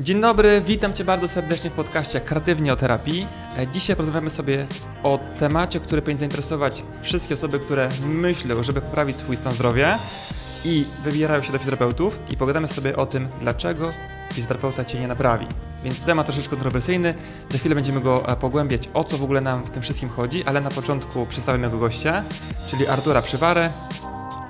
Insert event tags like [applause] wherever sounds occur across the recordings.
Dzień dobry, witam Cię bardzo serdecznie w podcaście Kreatywnie o terapii. E, Dzisiaj porozmawiamy sobie o temacie, który powinien zainteresować wszystkie osoby, które myślą, żeby poprawić swój stan zdrowia i wybierają się do fizjoterapeutów i pogadamy sobie o tym, dlaczego fizjoterapeuta Cię nie naprawi. Więc temat troszeczkę kontrowersyjny, za chwilę będziemy go e, pogłębiać, o co w ogóle nam w tym wszystkim chodzi, ale na początku przedstawiam mojego gościa, czyli Artura Przywarę,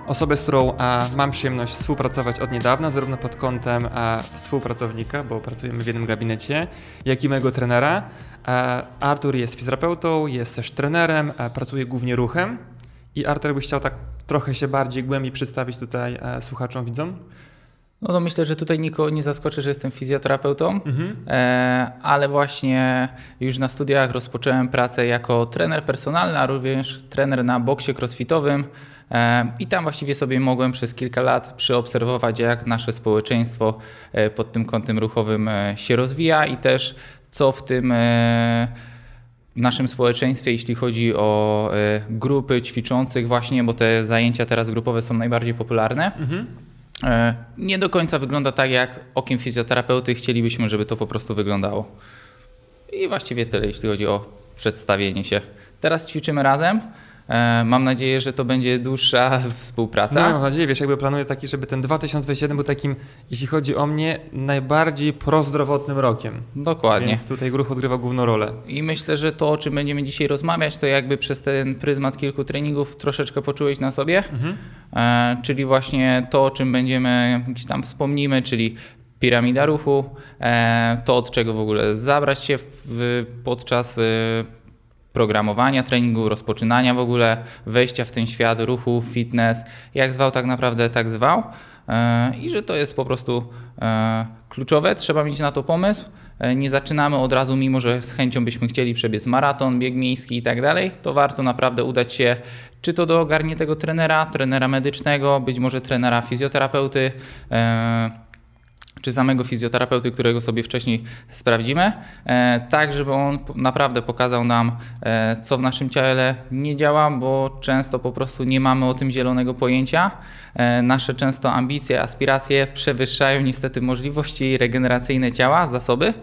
osobę, z którą a, mam przyjemność współpracować od niedawna, zarówno pod kątem a, współpracownika, bo pracujemy w jednym gabinecie, jak i mojego trenera. A, Artur jest fizjoterapeutą, jest też trenerem, pracuje głównie ruchem. I Artur, byś chciał tak trochę się bardziej głębiej przedstawić tutaj słuchaczom, widzom? No to myślę, że tutaj nikogo nie zaskoczy, że jestem fizjoterapeutą, Mhm. e, ale właśnie już na studiach rozpocząłem pracę jako trener personalny, a również trener na boksie crossfitowym. E, I tam właściwie sobie mogłem przez kilka lat przyobserwować, jak nasze społeczeństwo e, pod tym kątem ruchowym e, się rozwija i też co w tym naszym społeczeństwie, jeśli chodzi o grupy ćwiczących właśnie, bo te zajęcia teraz grupowe są najbardziej popularne. Mhm. Nie do końca wygląda tak, jak okiem fizjoterapeuty chcielibyśmy, żeby to po prostu wyglądało. I właściwie tyle, jeśli chodzi o przedstawienie się. Teraz ćwiczymy razem. E, Mam nadzieję, że to będzie dłuższa [laughs] współpraca. No, mam nadzieję, wiesz, jakby planuję taki, żeby ten 2027 był takim, jeśli chodzi o mnie, najbardziej prozdrowotnym rokiem. Dokładnie. Więc tutaj ruch odgrywa główną rolę. I myślę, że to, o czym będziemy dzisiaj rozmawiać, to jakby przez ten pryzmat kilku treningów troszeczkę poczułeś na sobie. Mhm. E, czyli właśnie to, o czym będziemy gdzieś tam wspomnimy, czyli piramida ruchu, e, to od czego w ogóle zabrać się w, w, podczas e, programowania treningu, rozpoczynania w ogóle, wejścia w ten świat ruchu, fitness, jak zwał tak naprawdę, tak zwał. E, I że to jest po prostu e, kluczowe, trzeba mieć na to pomysł. E, Nie zaczynamy od razu, mimo że z chęcią byśmy chcieli przebiec maraton, bieg miejski i tak dalej, to warto naprawdę udać się czy to do ogarniętego trenera, trenera medycznego, być może trenera fizjoterapeuty, czy samego fizjoterapeuty, którego sobie wcześniej sprawdzimy, e, tak żeby on naprawdę pokazał nam, e, co w naszym ciele nie działa, bo często po prostu nie mamy o tym zielonego pojęcia. E, Nasze często ambicje, aspiracje przewyższają niestety możliwości regeneracyjne ciała, zasoby.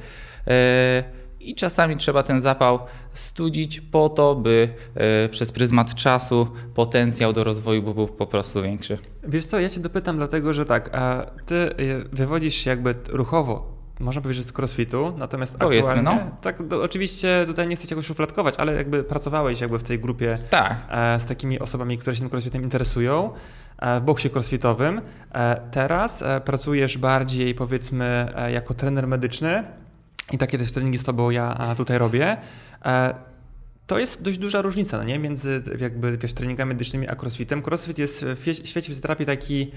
E, I czasami trzeba ten zapał studzić po to, by e, przez pryzmat czasu potencjał do rozwoju był po prostu większy. Wiesz co, ja cię dopytam dlatego, że tak, a ty y, wywodzisz się jakby ruchowo, można powiedzieć, że z crossfitu, natomiast Powiedzmy, aktualnie, no. tak do, oczywiście tutaj nie chcę cię jakoś szufladkować, ale jakby pracowałeś jakby w tej grupie Tak, e, z takimi osobami, które się tym crossfitem interesują, e, w boksie crossfitowym. E, teraz e, pracujesz bardziej powiedzmy e, jako trener medyczny i takie też treningi z tobą ja tutaj robię. E, to jest dość duża różnica, no nie? Między jakby wiesz, treningami medycznymi a crossfitem. Crossfit jest w świecie fizjoterapii taki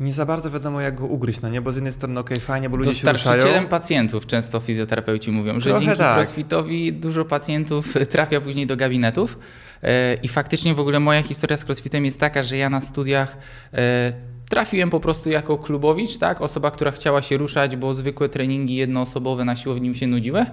nie za bardzo wiadomo jak go ugryźć, no nie? Bo z jednej strony okej, fajnie, bo ludzie się ruszają. Dostarczycielem pacjentów często fizjoterapeuci mówią, że Trochę dzięki tak. crossfitowi dużo pacjentów [laughs] trafia później do gabinetów. E, I faktycznie w ogóle moja historia z crossfitem jest taka, że ja na studiach e, trafiłem po prostu jako klubowicz, tak? Osoba, która chciała się ruszać, bo zwykłe treningi jednoosobowe na siłowni mi się nudziły.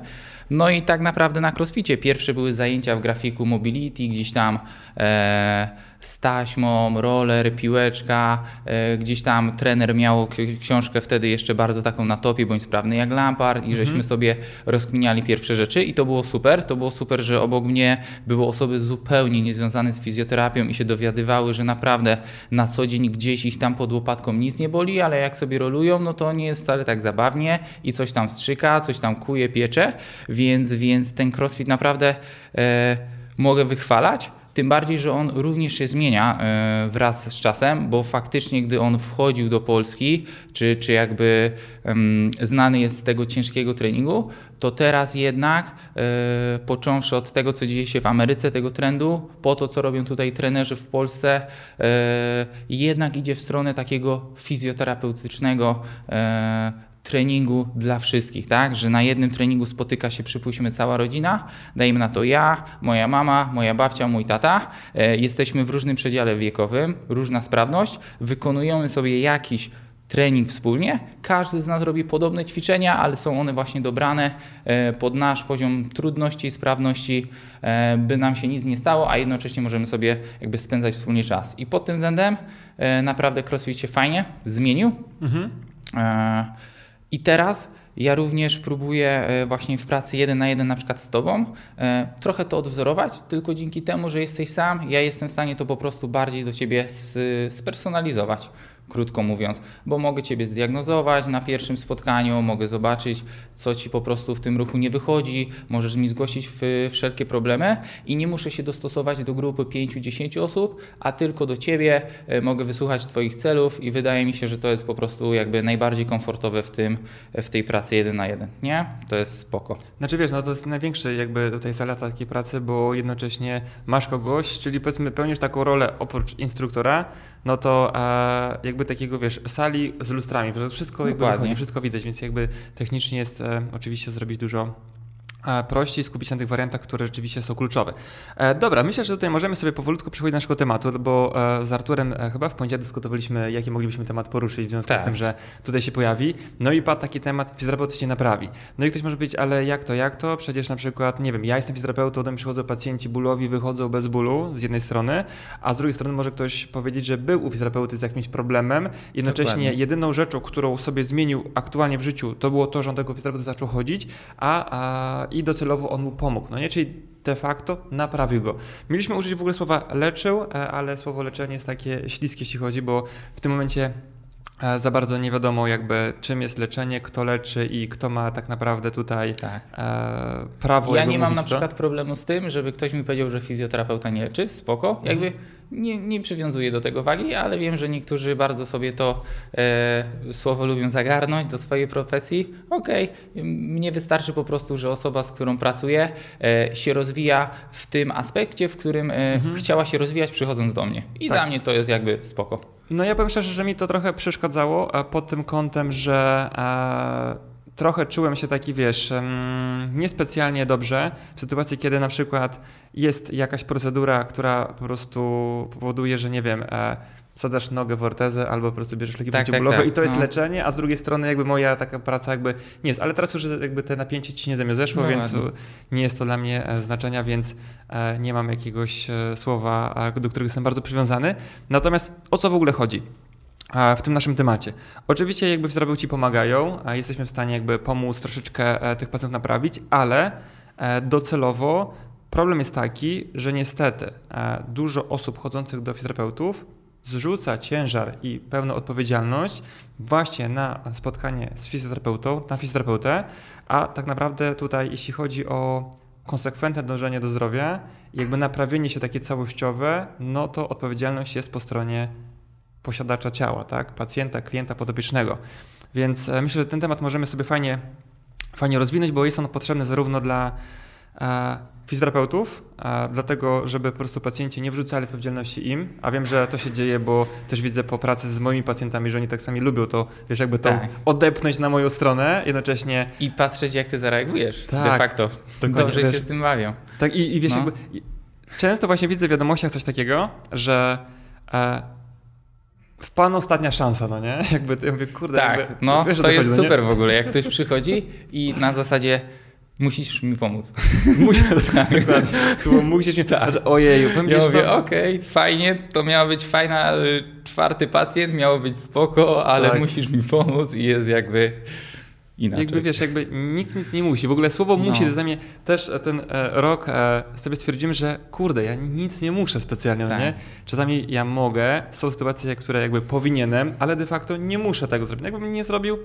No i tak naprawdę na crossficie pierwsze były zajęcia w grafiku mobility, gdzieś tam e, z taśmą, roller, piłeczka, e, gdzieś tam trener miał książkę wtedy jeszcze bardzo taką na topie, bądź sprawny jak Lampard i żeśmy sobie rozkminiali pierwsze rzeczy i to było super, to było super, że obok mnie były osoby zupełnie niezwiązane z fizjoterapią i się dowiadywały, że naprawdę na co dzień gdzieś ich tam pod łopatką nic nie boli, ale jak sobie rolują, no to nie jest wcale tak zabawnie i coś tam strzyka, coś tam kuje, piecze, więc, więc ten crossfit naprawdę e, mogę wychwalać. Tym bardziej, że on również się zmienia e, wraz z czasem, bo faktycznie, gdy on wchodził do Polski, czy, czy jakby em, znany jest z tego ciężkiego treningu, to teraz jednak, e, począwszy od tego, co dzieje się w Ameryce, tego trendu, po to, co robią tutaj trenerzy w Polsce, e, jednak idzie w stronę takiego fizjoterapeutycznego e, treningu dla wszystkich, tak? Że na jednym treningu spotyka się, przypuśćmy, cała rodzina, dajmy na to ja, moja mama, moja babcia, mój tata, e, jesteśmy w różnym przedziale wiekowym, różna sprawność, wykonujemy sobie jakiś trening wspólnie. Każdy z nas robi podobne ćwiczenia, ale są one właśnie dobrane e, pod nasz poziom trudności i sprawności, e, by nam się nic nie stało, a jednocześnie możemy sobie jakby spędzać wspólnie czas. I pod tym względem naprawdę CrossFit się fajnie zmienił. Mhm. E, I teraz Ja również próbuję e, właśnie w pracy jeden na jeden na przykład z Tobą e, trochę to odwzorować, tylko dzięki temu, że jesteś sam, ja jestem w stanie to po prostu bardziej do Ciebie spersonalizować krótko mówiąc, bo mogę Ciebie zdiagnozować na pierwszym spotkaniu, mogę zobaczyć, co Ci po prostu w tym ruchu nie wychodzi, możesz mi zgłosić wszelkie problemy i nie muszę się dostosować do grupy 5-10 osób, a tylko do Ciebie e, mogę wysłuchać Twoich celów i wydaje mi się, że to jest po prostu jakby najbardziej komfortowe w tym, w tej pracy jeden na jeden, nie? To jest spoko. Znaczy wiesz, no to jest największy jakby tutaj zaleta takiej pracy, bo jednocześnie masz kogoś, czyli powiedzmy pełnisz taką rolę oprócz instruktora, no to e, jakby takiego, wiesz, sali z lustrami, to wszystko jakby wychodzi, wszystko widać, więc jakby technicznie jest e, oczywiście zrobić dużo prościej skupić się na tych wariantach, które rzeczywiście są kluczowe. E, dobra, myślę, że tutaj możemy sobie powolutku przechodzić do naszego tematu, bo e, z Arturem e, chyba w poniedziałek dyskutowaliśmy, jaki moglibyśmy temat poruszyć w związku tak. z tym, że tutaj się pojawi. No i padł taki temat, fizjoterapeuta się naprawi. No i ktoś może powiedzieć, ale jak to, jak to? Przecież na przykład, nie wiem, ja jestem fizjoterapeutą, do mnie przychodzą pacjenci bólowi, wychodzą bez bólu z jednej strony, a z drugiej strony może ktoś powiedzieć, że był u fizjoterapeuty z jakimś problemem, jednocześnie Dokładnie. jedyną rzeczą, którą sobie zmienił aktualnie w życiu, to było to, że on tego fizjoterapeuty zaczął chodzić, a, a i docelowo on mu pomógł, no nie? Czyli de facto naprawił go. Mieliśmy użyć w ogóle słowa leczył, e, ale słowo leczenie jest takie śliskie, jeśli chodzi, bo w tym momencie e, za bardzo nie wiadomo jakby czym jest leczenie, kto leczy i kto ma tak naprawdę tutaj tak. e, prawo. Ja nie mam na przykład problemu z tym, żeby ktoś mi powiedział, że fizjoterapeuta nie leczy, spoko. Mhm. Jakby nie, nie przywiązuję do tego wagi, ale wiem, że niektórzy bardzo sobie to e, słowo lubią zagarnąć do swojej profesji. Okej, okay. mnie wystarczy po prostu, że osoba, z którą pracuję, e, się rozwija w tym aspekcie, w którym e, mhm. chciała się rozwijać przychodząc do mnie. I tak. dla mnie to jest jakby spoko. No ja powiem szczerze, że mi to trochę przeszkadzało pod tym kątem, że e, trochę czułem się taki, wiesz, niespecjalnie dobrze w sytuacji, kiedy na przykład jest jakaś procedura, która po prostu powoduje, że nie wiem, e, zadasz nogę w ortezę albo po prostu bierzesz leki tak, przeciwbólowe tak, tak. i to jest no. leczenie, a z drugiej strony jakby moja taka praca jakby nie jest, ale teraz już jakby te napięcie ci nie ze mnie zeszło, no więc ładnie. nie jest to dla mnie e, znaczenia, więc e, nie mam jakiegoś słowa, do którego jestem bardzo przywiązany. Natomiast o co w ogóle chodzi? W tym naszym temacie. Oczywiście jakby fizjoterapeuci pomagają, jesteśmy w stanie jakby pomóc troszeczkę e, tych pacjentów naprawić, ale e, docelowo problem jest taki, że niestety e, dużo osób chodzących do fizjoterapeutów zrzuca ciężar i pełną odpowiedzialność właśnie na spotkanie z fizjoterapeutą, na fizjoterapeutę, a tak naprawdę tutaj jeśli chodzi o konsekwentne dążenie do zdrowia jakby naprawienie się takie całościowe, no to odpowiedzialność jest po stronie posiadacza ciała, tak? pacjenta, klienta podopiecznego. Więc e, myślę, że ten temat możemy sobie fajnie, fajnie rozwinąć, bo jest on potrzebny zarówno dla e, fizjoterapeutów, e, dlatego, żeby po prostu pacjenci nie wrzucali odpowiedzialności im, a wiem, że to się dzieje, bo też widzę po pracy z moimi pacjentami, że oni tak sami lubią to, wiesz, jakby to tak. odepnąć na moją stronę, jednocześnie... I patrzeć, jak ty zareagujesz, tak, de facto. Dobrze wiesz, się z tym bawią. Tak, i, i wiesz, no. jakby... Często właśnie widzę w wiadomościach coś takiego, że e, w pan ostatnia szansa, no nie? [laughs] Jakby, ja mówię, kurde, tak, jakby, no wiesz, to jest chodzi, no super no w ogóle, jak ktoś przychodzi i na zasadzie musisz mi pomóc. [laughs] Musisz, [laughs] tak, dokładnie. Słowo musisz mi, tak. ojeju, powiem Ja mówię, okej, okay, fajnie, to miała być fajna, y, czwarty pacjent, miało być spoko, ale tak. musisz mi pomóc i jest jakby inaczej. Jakby wiesz, jakby nikt nic nie musi. W ogóle słowo no. musi, dla mnie też ten e, rok e, sobie stwierdzimy, że kurde, ja nic nie muszę specjalnie, tak. nie? Czasami ja mogę, są sytuacje, które jakby powinienem, ale de facto nie muszę tego zrobić. Jakbym nie zrobił,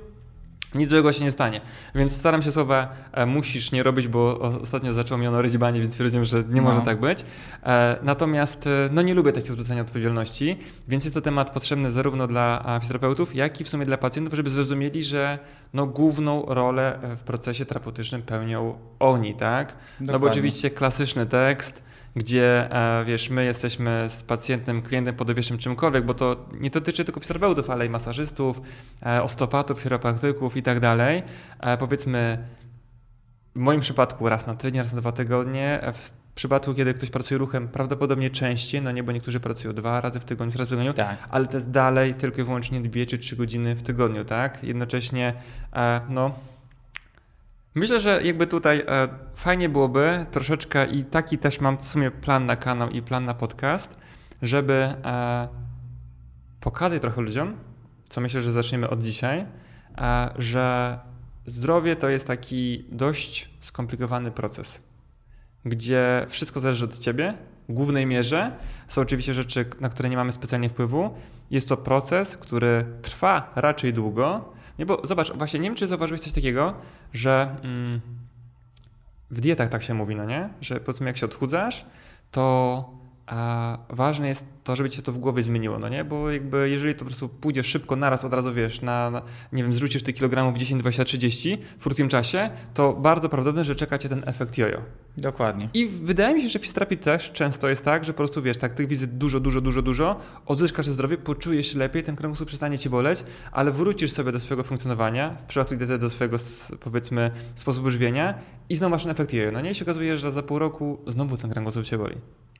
nic złego się nie stanie. Więc staram się słowa e, musisz nie robić, bo ostatnio zaczęło mi ono ryć banie, więc stwierdziłem, że nie no. może tak być. E, natomiast e, no nie lubię takiego zwrócenia odpowiedzialności, więc jest to temat potrzebny zarówno dla fizjoterapeutów, jak i w sumie dla pacjentów, żeby zrozumieli, że no, główną rolę w procesie terapeutycznym pełnią oni, tak? Dokładnie. No bo oczywiście klasyczny tekst, gdzie e, wiesz, my jesteśmy z pacjentem, klientem podobiecznym czymkolwiek, bo to nie dotyczy tylko fizjoterapeutów, ale i masażystów, e, osteopatów, chiropraktyków i tak dalej. E, powiedzmy, w moim przypadku raz na tydzień, raz na dwa tygodnie. W przypadku, kiedy ktoś pracuje ruchem, prawdopodobnie częściej, no nie, bo niektórzy pracują dwa razy w tygodniu, raz w tygodniu, tak. ale to jest dalej tylko i wyłącznie dwie czy trzy godziny w tygodniu, tak? Jednocześnie, no Myślę, że jakby tutaj e, fajnie byłoby troszeczkę i taki też mam w sumie plan na kanał i plan na podcast, żeby e, pokazać trochę ludziom, co myślę, że zaczniemy od dzisiaj, e, że zdrowie to jest taki dość skomplikowany proces, gdzie wszystko zależy od ciebie, w głównej mierze. Są oczywiście rzeczy, na które nie mamy specjalnie wpływu. Jest to proces, który trwa raczej długo. Nie, bo zobacz, właśnie nie wiem, czy zauważyłeś coś takiego, że mm, w dietach tak się mówi, no nie? Że powiedzmy, jak się odchudzasz, to a ważne jest to, żeby cię to w głowie zmieniło, no nie? Bo jakby jeżeli to po prostu pójdziesz szybko, naraz od razu wiesz, na, na nie wiem, zrzucisz tych kilogramów 10, 20, 30 w krótkim czasie, to bardzo prawdopodobne, że czeka cię ten efekt jojo. Dokładnie. I wydaje mi się, że w fizjoterapii też często jest tak, że po prostu wiesz, tak tych wizyt dużo, dużo, dużo, dużo, odzyskasz zdrowie, poczujesz się lepiej, ten kręgosłup przestanie cię boleć, ale wrócisz sobie do swojego funkcjonowania, w przypadku diety do swojego powiedzmy sposobu żywienia i znowu masz ten efekt jojo. No nie, i się okazuje, że za pół roku znowu ten kręgosłup cię boli.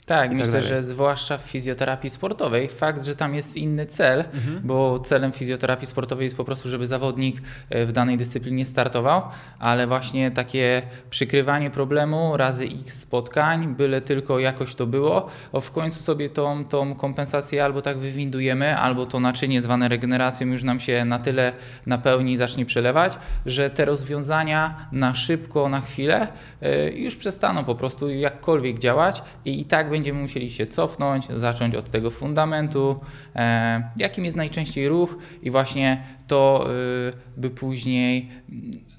Tak, myślę, tak że zwłaszcza w fizjoterapii sportowej, fakt, że tam jest inny cel, mhm. bo celem fizjoterapii sportowej jest po prostu, żeby zawodnik e, w danej dyscyplinie startował, ale właśnie takie przykrywanie problemu razy x spotkań, byle tylko jakoś to było, bo w końcu sobie tą, tą kompensację albo tak wywindujemy, albo to naczynie zwane regeneracją już nam się na tyle napełni i zacznie przelewać, że te rozwiązania na szybko, na chwilę e, już przestaną po prostu jakkolwiek działać i i tak będzie będziemy musieli się cofnąć, zacząć od tego fundamentu, e, jakim jest najczęściej ruch i właśnie to, y, by później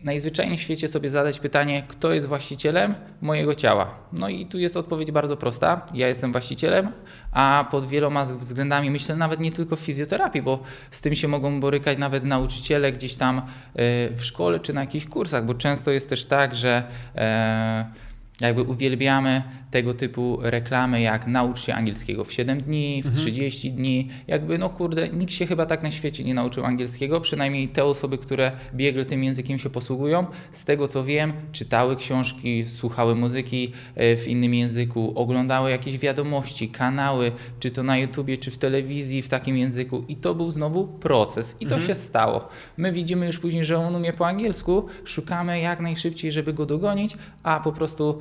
najzwyczajniej w świecie sobie zadać pytanie, kto jest właścicielem mojego ciała. No i tu jest odpowiedź bardzo prosta. Ja jestem właścicielem, a pod wieloma względami myślę nawet nie tylko w fizjoterapii, bo z tym się mogą borykać nawet nauczyciele gdzieś tam y, w szkole czy na jakichś kursach, bo często jest też tak, że e, jakby uwielbiamy tego typu reklamy jak naucz się angielskiego w 7 dni, w mhm. 30 dni. Jakby no kurde, nikt się chyba tak na świecie nie nauczył angielskiego, przynajmniej te osoby, które biegle tym językiem się posługują. Z tego co wiem, czytały książki, słuchały muzyki e, w innym języku, oglądały jakieś wiadomości, kanały, czy to na YouTubie, czy w telewizji w takim języku i to był znowu proces i to mhm. się stało. My widzimy już później, że on umie po angielsku, szukamy jak najszybciej, żeby go dogonić, a po prostu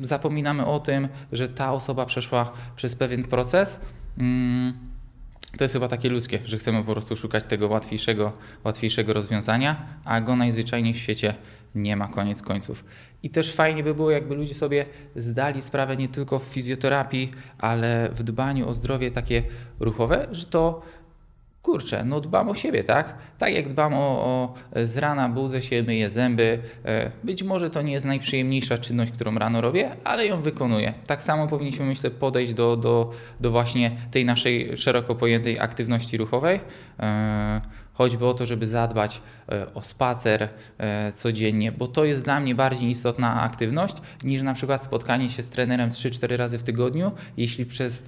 zapominamy o tym, że ta osoba przeszła przez pewien proces. Mm, to jest chyba takie ludzkie, że chcemy po prostu szukać tego łatwiejszego, łatwiejszego rozwiązania, a go najzwyczajniej w świecie nie ma koniec końców. I też fajnie by było, jakby ludzie sobie zdali sprawę nie tylko w fizjoterapii, ale w dbaniu o zdrowie takie ruchowe, że to kurczę, no dbam o siebie, tak? Tak jak dbam o, o z rana, budzę się, myję zęby. E, być może to nie jest najprzyjemniejsza czynność, którą rano robię, ale ją wykonuję. Tak samo powinniśmy, myślę, podejść do, do, do właśnie tej naszej szeroko pojętej aktywności ruchowej. E, choćby o to, żeby zadbać e, o spacer codziennie, bo to jest dla mnie bardziej istotna aktywność niż na przykład spotkanie się z trenerem 3-4 razy w tygodniu, jeśli przez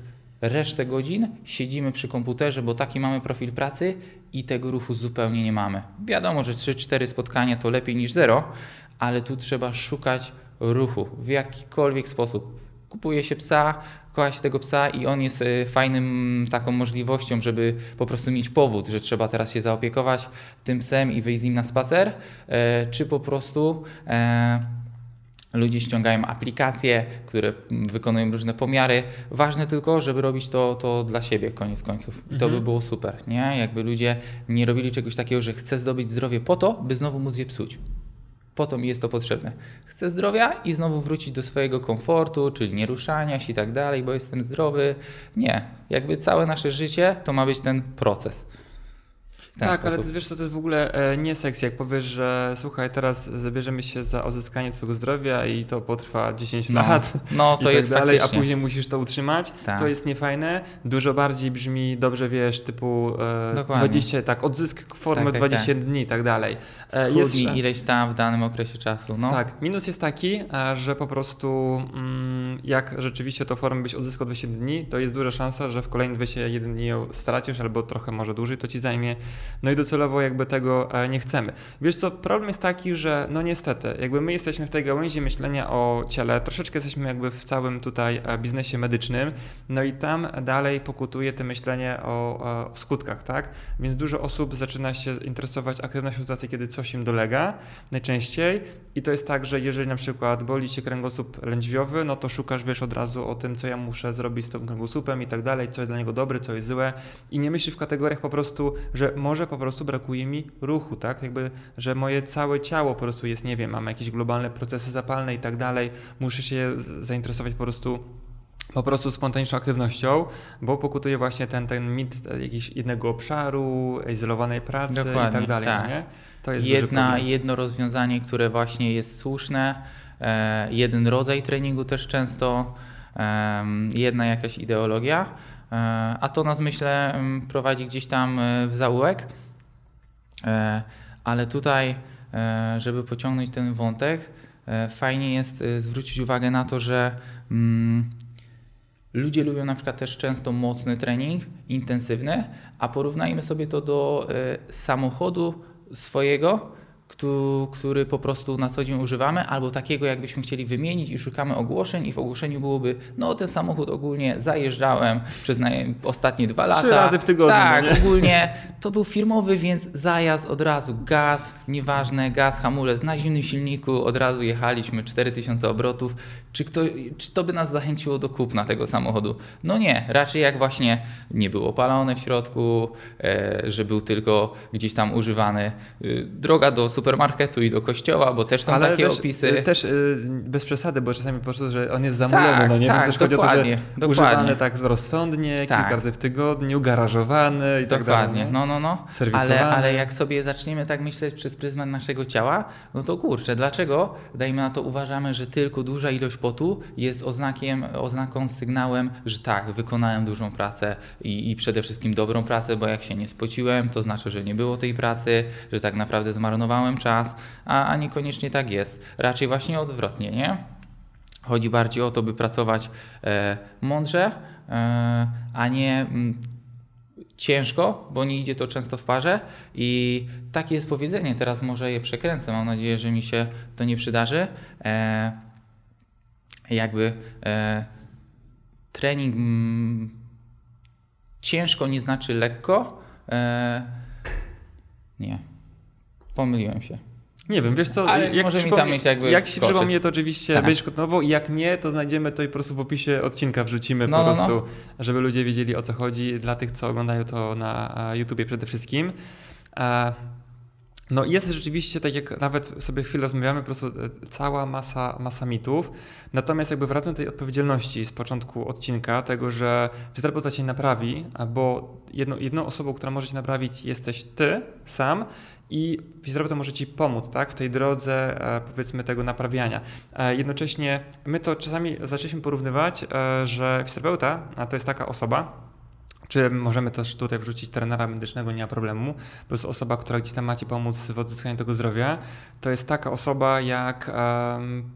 resztę godzin siedzimy przy komputerze, bo taki mamy profil pracy i tego ruchu zupełnie nie mamy. Wiadomo, że 3-4 spotkania to lepiej niż zero, ale tu trzeba szukać ruchu w jakikolwiek sposób. Kupuje się psa, kocha się tego psa i on jest e, fajnym taką możliwością, żeby po prostu mieć powód, że trzeba teraz się zaopiekować tym psem i wyjść z nim na spacer, e, czy po prostu e, Ludzie ściągają aplikacje, które wykonują różne pomiary. Ważne tylko, żeby robić to, to dla siebie, koniec końców. I to mhm. by było super, nie? Jakby ludzie nie robili czegoś takiego, że chcę zdobyć zdrowie po to, by znowu móc je psuć. Po to mi jest to potrzebne. Chcę zdrowia i znowu wrócić do swojego komfortu, czyli nie ruszania się i tak dalej, bo jestem zdrowy. Nie. Jakby całe nasze życie to ma być ten proces tak, sposób. ale ty wiesz, to jest w ogóle e, nie seks, jak powiesz, że słuchaj, teraz zabierzemy się za odzyskanie twojego zdrowia i to potrwa 10 no, lat. No, to tak jest dalej, faktycznie. a później musisz to utrzymać. Tak. To jest niefajne. Dużo bardziej brzmi, dobrze wiesz, typu e, 20, tak, odzysk formy tak, tak, 20 tak. dni i tak dalej. E, jest, ileś tam w danym okresie czasu. No. Tak, minus jest taki, e, że po prostu mm, jak rzeczywiście to formę byś odzyskał 20 dni, to jest duża szansa, że w kolejnych 21 dni ją stracisz albo trochę może dłużej to ci zajmie no i docelowo jakby tego e, nie chcemy. Wiesz co, problem jest taki, że no niestety, jakby my jesteśmy w tej gałęzi myślenia o ciele, troszeczkę jesteśmy jakby w całym tutaj e, biznesie medycznym, no i tam dalej pokutuje to myślenie o, o skutkach, tak? Więc dużo osób zaczyna się interesować aktywnością w sytuacji, kiedy coś im dolega, najczęściej i to jest tak, że jeżeli na przykład boli cię kręgosłup lędźwiowy, no to szukasz, wiesz, od razu o tym, co ja muszę zrobić z tym kręgosłupem i tak dalej, co jest dla niego dobre, co jest złe i nie myślisz w kategoriach po prostu, że może może po prostu brakuje mi ruchu, tak? Jakby, że moje całe ciało po prostu jest, nie wiem, mam jakieś globalne procesy zapalne i tak dalej, muszę się zainteresować po prostu po prostu spontaniczną aktywnością, bo pokutuje właśnie ten, ten mit jakiegoś jednego obszaru, izolowanej pracy Dokładnie, i tak dalej. Tak. Nie? To jest Jedna, jedno rozwiązanie, które właśnie jest słuszne, e, jeden rodzaj treningu też często, e, jedna jakaś ideologia, a to nas myślę prowadzi gdzieś tam e, w zaułek. E, ale tutaj, e, żeby pociągnąć ten wątek, fajnie jest zwrócić uwagę na to, że mm, Ludzie lubią na przykład też często mocny trening, intensywny, a porównajmy sobie to do samochodu swojego, który po prostu na co dzień używamy, albo takiego, jakbyśmy chcieli wymienić i szukamy ogłoszeń, i w ogłoszeniu byłoby, no ten samochód ogólnie zajeżdżałem przez ostatnie dwa lata. Trzy razy w tygodniu. Tak, no ogólnie to był firmowy, więc zajazd od razu, gaz, nieważne, gaz, hamulec na zimnym silniku, od razu jechaliśmy 4000 obrotów. Czy, kto, czy to by nas zachęciło do kupna tego samochodu? No nie, raczej jak właśnie nie było opalone w środku, e, że był tylko gdzieś tam używany. E, droga do supermarketu i do kościoła, bo też są Ale takie też, opisy. Też bez przesady, bo czasami po prostu, że on jest zamulony, tak, no nie? Tak, Więc chodzi o to, że dokładnie. używany tak rozsądnie, tak. kilka razy w tygodniu, garażowany i dokładnie. tak dalej. Dokładnie, no, no, no. Ale, ale jak sobie zaczniemy tak myśleć przez pryzmat naszego ciała, no to kurczę, dlaczego, dajmy na to, uważamy, że tylko duża ilość potu jest oznakiem, oznaką, sygnałem, że tak, wykonałem dużą pracę i, i przede wszystkim dobrą pracę, bo jak się nie spociłem, to znaczy, że nie było tej pracy, że tak naprawdę zmarnowałem czas, a, a niekoniecznie tak jest. Raczej właśnie odwrotnie, nie? Chodzi bardziej o to, by pracować e, mądrze, e, a nie m, mm, ciężko, bo nie idzie to często w parze i takie jest powiedzenie, teraz może je przekręcę, mam nadzieję, że mi się to nie przydarzy. E, jakby e, trening m, mm, ciężko nie znaczy lekko. E, nie, Pomyliłem się. Nie wiem, wiesz co, Ale jak, może mi tam mieć jakby jak się przypomnie, to oczywiście tak. będziesz kontynuował i jak nie, to znajdziemy to i po prostu w opisie odcinka wrzucimy no, po no, prostu, no. żeby ludzie wiedzieli o co chodzi, dla tych, co oglądają to na YouTubie przede wszystkim. No jest rzeczywiście, tak jak nawet sobie chwilę rozmawiamy, po prostu e, cała masa, masa mitów. Natomiast jakby wracam do tej odpowiedzialności z początku odcinka, tego, że fizjoterapeuta cię naprawi, bo jedno, jedną osobą, która może cię naprawić jesteś ty sam i fizjoterapeuta może Ci pomóc tak, w tej drodze e, powiedzmy tego naprawiania. E, jednocześnie my to czasami zaczęliśmy porównywać, że fizjoterapeuta to jest taka osoba, czy możemy też tutaj wrzucić trenera medycznego, nie ma problemu, bo jest osoba, która gdzieś tam ma Ci pomóc w odzyskaniu tego zdrowia. To jest taka osoba jak um,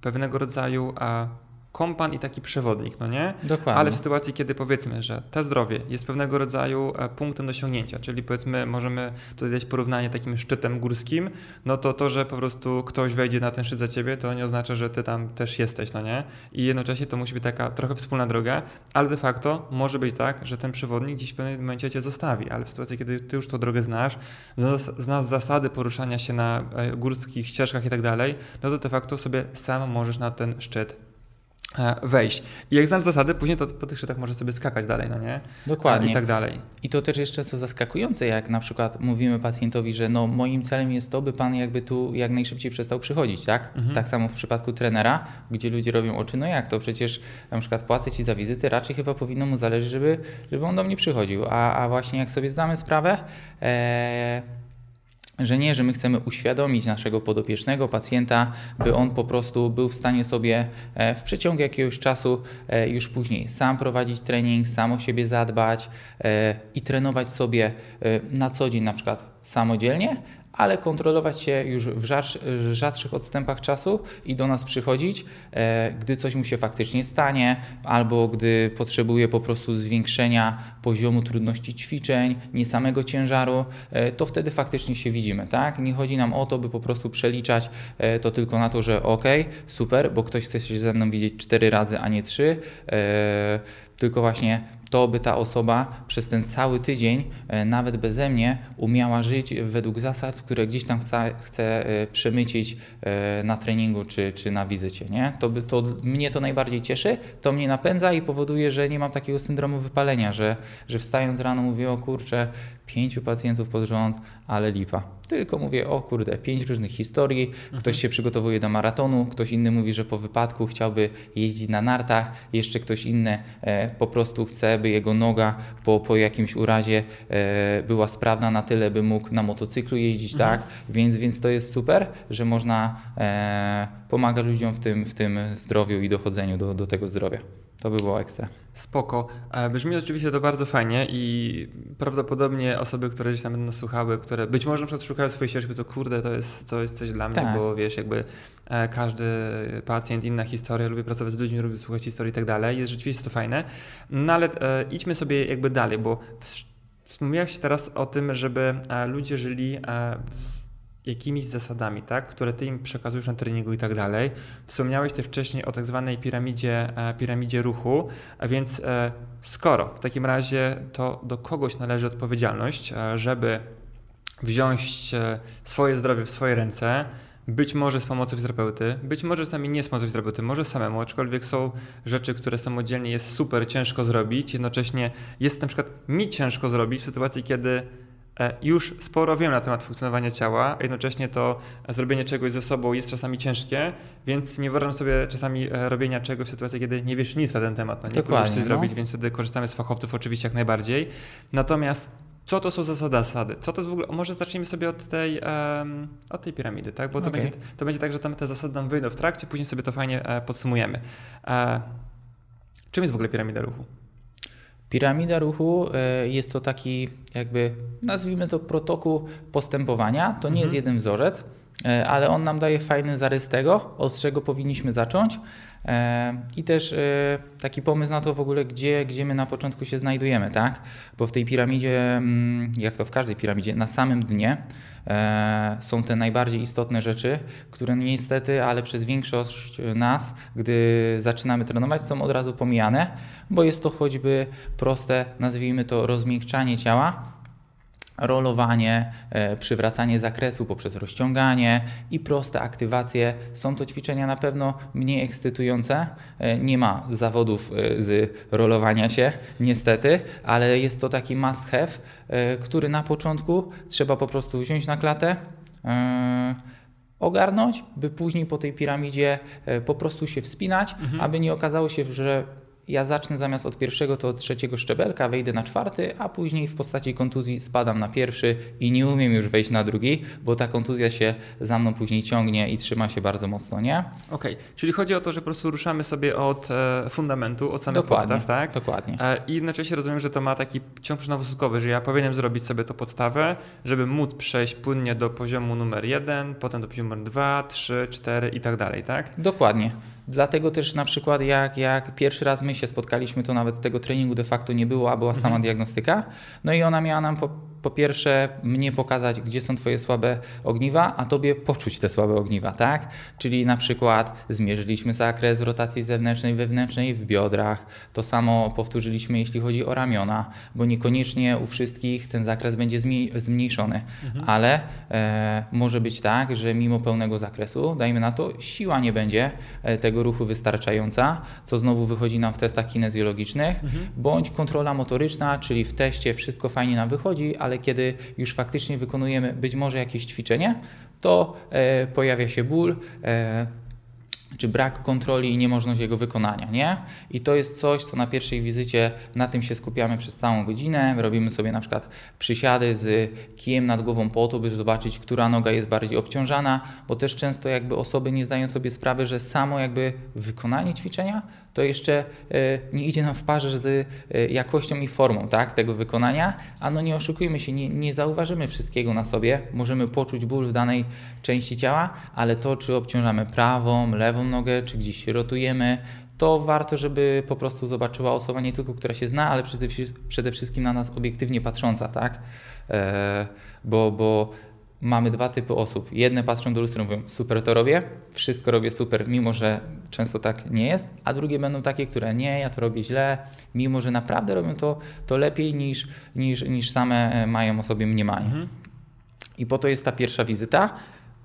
pewnego rodzaju uh, kompan i taki przewodnik, no nie? Dokładnie. Ale w sytuacji, kiedy powiedzmy, że te zdrowie jest pewnego rodzaju e, punktem do osiągnięcia, czyli powiedzmy, możemy tutaj dać porównanie takim szczytem górskim, no to to, że po prostu ktoś wejdzie na ten szczyt za ciebie, to nie oznacza, że ty tam też jesteś, no nie? I jednocześnie to musi być taka trochę wspólna droga, ale de facto może być tak, że ten przewodnik gdzieś w pewnym momencie cię zostawi, ale w sytuacji, kiedy ty już tą drogę znasz, znasz zasady poruszania się na e, górskich ścieżkach i tak dalej, no to de facto sobie sam możesz na ten szczyt wejść. I jak znasz zasady, później to po tych szczytach możesz sobie skakać dalej, no nie? Dokładnie. I tak dalej. I to też jeszcze co zaskakujące, jak na przykład mówimy pacjentowi, że no moim celem jest to, by pan jakby tu jak najszybciej przestał przychodzić, tak? Mhm. Tak samo w przypadku trenera, gdzie ludzie robią oczy, no jak to przecież na przykład płacę ci za wizyty, raczej chyba powinno mu zależeć, żeby, żeby on do mnie przychodził. A, a właśnie jak sobie zdamy sprawę, ee, że nie, że my chcemy uświadomić naszego podopiecznego pacjenta, by on po prostu był w stanie sobie e, w przeciągu jakiegoś czasu e, już później sam prowadzić trening, sam o siebie zadbać e, i trenować sobie na co dzień na przykład samodzielnie, ale kontrolować się już w, rzadszych odstępach czasu i do nas przychodzić, e, gdy coś mu się faktycznie stanie, albo gdy potrzebuje po prostu zwiększenia poziomu trudności ćwiczeń, nie samego ciężaru, e, to wtedy faktycznie się widzimy. Tak? Nie chodzi nam o to, by po prostu przeliczać e, to tylko na to, że ok, super, bo ktoś chce się ze mną widzieć cztery razy, a nie trzy, tylko właśnie to by ta osoba przez ten cały tydzień, e, nawet beze mnie, umiała żyć według zasad, które gdzieś tam chce, chce e, przemycić e, na treningu czy, czy na wizycie. Nie? To, by, to mnie to najbardziej cieszy, to mnie napędza i powoduje, że nie mam takiego syndromu wypalenia, że, że wstając rano mówię, o kurczę, pięciu pacjentów pod rząd, ale lipa. Tylko mówię, o kurde, pięć różnych historii, ktoś mhm. się przygotowuje do maratonu, ktoś inny mówi, że po wypadku chciałby jeździć na nartach, jeszcze ktoś inny e, po prostu chce, by jego noga po, po jakimś urazie e, była sprawna na tyle, by mógł na motocyklu jeździć, mhm. tak? Więc, więc to jest super, że można e, pomagać ludziom w tym, w tym zdrowiu i dochodzeniu do, do tego zdrowia. To by było ekstra. Spoko. E, brzmi oczywiście to bardzo fajnie i prawdopodobnie osoby, które gdzieś tam będą słuchały, które być może na przykład szukają swojej ścieżki, to kurde, to jest, to jest coś dla mnie, tak. bo wiesz, jakby e, każdy pacjent, inna historia, lubi pracować z ludźmi, lubi słuchać historii i tak dalej. Jest rzeczywiście to fajne. No ale e, idźmy sobie jakby dalej, bo wspomniałeś teraz o tym, żeby ludzie żyli w jakimiś zasadami, tak, które ty im przekazujesz na treningu i tak dalej. Wspomniałeś ty wcześniej o tak zwanej piramidzie, e, piramidzie ruchu, a więc e, skoro w takim razie to do kogoś należy odpowiedzialność, e, żeby wziąć swoje zdrowie w swoje ręce, być może z pomocą fizjoterapeuty, być może czasami nie z pomocą fizjoterapeuty, może samemu, aczkolwiek są rzeczy, które samodzielnie jest super ciężko zrobić, jednocześnie jest na przykład mi ciężko zrobić w sytuacji, kiedy już sporo wiem na temat funkcjonowania ciała, a jednocześnie to zrobienie czegoś ze sobą jest czasami ciężkie, więc nie wyobrażam sobie czasami e, robienia czegoś w sytuacji, kiedy nie wiesz nic na ten temat. No, nie Dokładnie, no. zrobić, więc wtedy korzystamy z fachowców oczywiście jak najbardziej. Natomiast co to są za zasady? Co to jest w ogóle? Może zacznijmy sobie od tej, um, od tej piramidy, tak? Bo to, okay. będzie, to będzie tak, że tam te zasady nam wyjdą w trakcie, później sobie to fajnie e, podsumujemy. E, czym jest w ogóle piramida ruchu? Piramida ruchu e, jest to taki, jakby nazwijmy to protokół postępowania. To nie mhm. jest jeden wzorzec, e, ale on nam daje fajny zarys tego, od czego powinniśmy zacząć. E, I też taki pomysł na to w ogóle, gdzie, gdzie my na początku się znajdujemy, tak? Bo w tej piramidzie, mm, jak to w każdej piramidzie, na samym dnie E, są te najbardziej istotne rzeczy, które niestety, ale przez większość nas, gdy zaczynamy trenować, są od razu pomijane, bo jest to choćby proste, nazwijmy to rozmiękczanie ciała, rolowanie, e, przywracanie zakresu poprzez rozciąganie i proste aktywacje. Są to ćwiczenia na pewno mniej ekscytujące. E, nie ma zawodów e, z rolowania się, niestety, ale jest to taki must have, który na początku trzeba po prostu wziąć na klatę ogarnąć, by później po tej piramidzie po prostu się wspinać, mhm. aby nie okazało się, że ja zacznę zamiast od pierwszego, to od trzeciego szczebelka, wejdę na czwarty, a później w postaci kontuzji spadam na pierwszy i nie umiem już wejść na drugi, bo ta kontuzja się za mną później ciągnie i trzyma się bardzo mocno, nie? Okej, okay. czyli chodzi o to, że po prostu ruszamy sobie od e, fundamentu, od samych dokładnie, podstaw, tak? Dokładnie. E, I jednocześnie rozumiem, że to ma taki ciąg przyczynowo że ja powinienem zrobić sobie to podstawę, żeby móc przejść płynnie do poziomu numer jeden, potem do poziomu numer dwa, trzy, cztery i tak dalej, tak? Dokładnie. Dlatego też na przykład jak, jak pierwszy raz my się spotkaliśmy, to nawet tego treningu de facto nie było, a była sama mhm. diagnostyka. No i ona miała nam po, po pierwsze mnie pokazać, gdzie są Twoje słabe ogniwa, a Tobie poczuć te słabe ogniwa, tak? Czyli na przykład zmierzyliśmy zakres rotacji zewnętrznej, wewnętrznej w biodrach. To samo powtórzyliśmy, jeśli chodzi o ramiona, bo niekoniecznie u wszystkich ten zakres będzie zmniejszony, mhm. ale e, może być tak, że mimo pełnego zakresu, dajmy na to, siła nie będzie e, tego ruchu wystarczająca, co znowu wychodzi nam w testach kinezjologicznych, mhm. bądź kontrola motoryczna, czyli w teście wszystko fajnie nam wychodzi, ale ale kiedy już faktycznie wykonujemy być może jakieś ćwiczenie, to e, pojawia się ból, e, czy brak kontroli i niemożność jego wykonania, nie? I to jest coś, co na pierwszej wizycie na tym się skupiamy przez całą godzinę. Robimy sobie na przykład przysiady z kijem nad głową po to, by zobaczyć, która noga jest bardziej obciążana, bo też często jakby osoby nie zdają sobie sprawy, że samo jakby wykonanie ćwiczenia to jeszcze e, nie idzie nam w parze z e, jakością i formą tak, tego wykonania, a no nie oszukujmy się, nie, nie zauważymy wszystkiego na sobie, możemy poczuć ból w danej części ciała, ale to, czy obciążamy prawą, lewą nogę, czy gdzieś się rotujemy, to warto, żeby po prostu zobaczyła osoba nie tylko, która się zna, ale przede, przede wszystkim na nas obiektywnie patrząca, tak? E, bo, bo mamy dwa typy osób. Jedne patrzą do lustra i mówią, super to robię, wszystko robię super, mimo że często tak nie jest, a drugie będą takie, które nie, ja to robię źle, mimo że naprawdę robią to, to lepiej niż, niż, niż same e, mają o sobie mniemanie. Mhm. I po to jest ta pierwsza wizyta.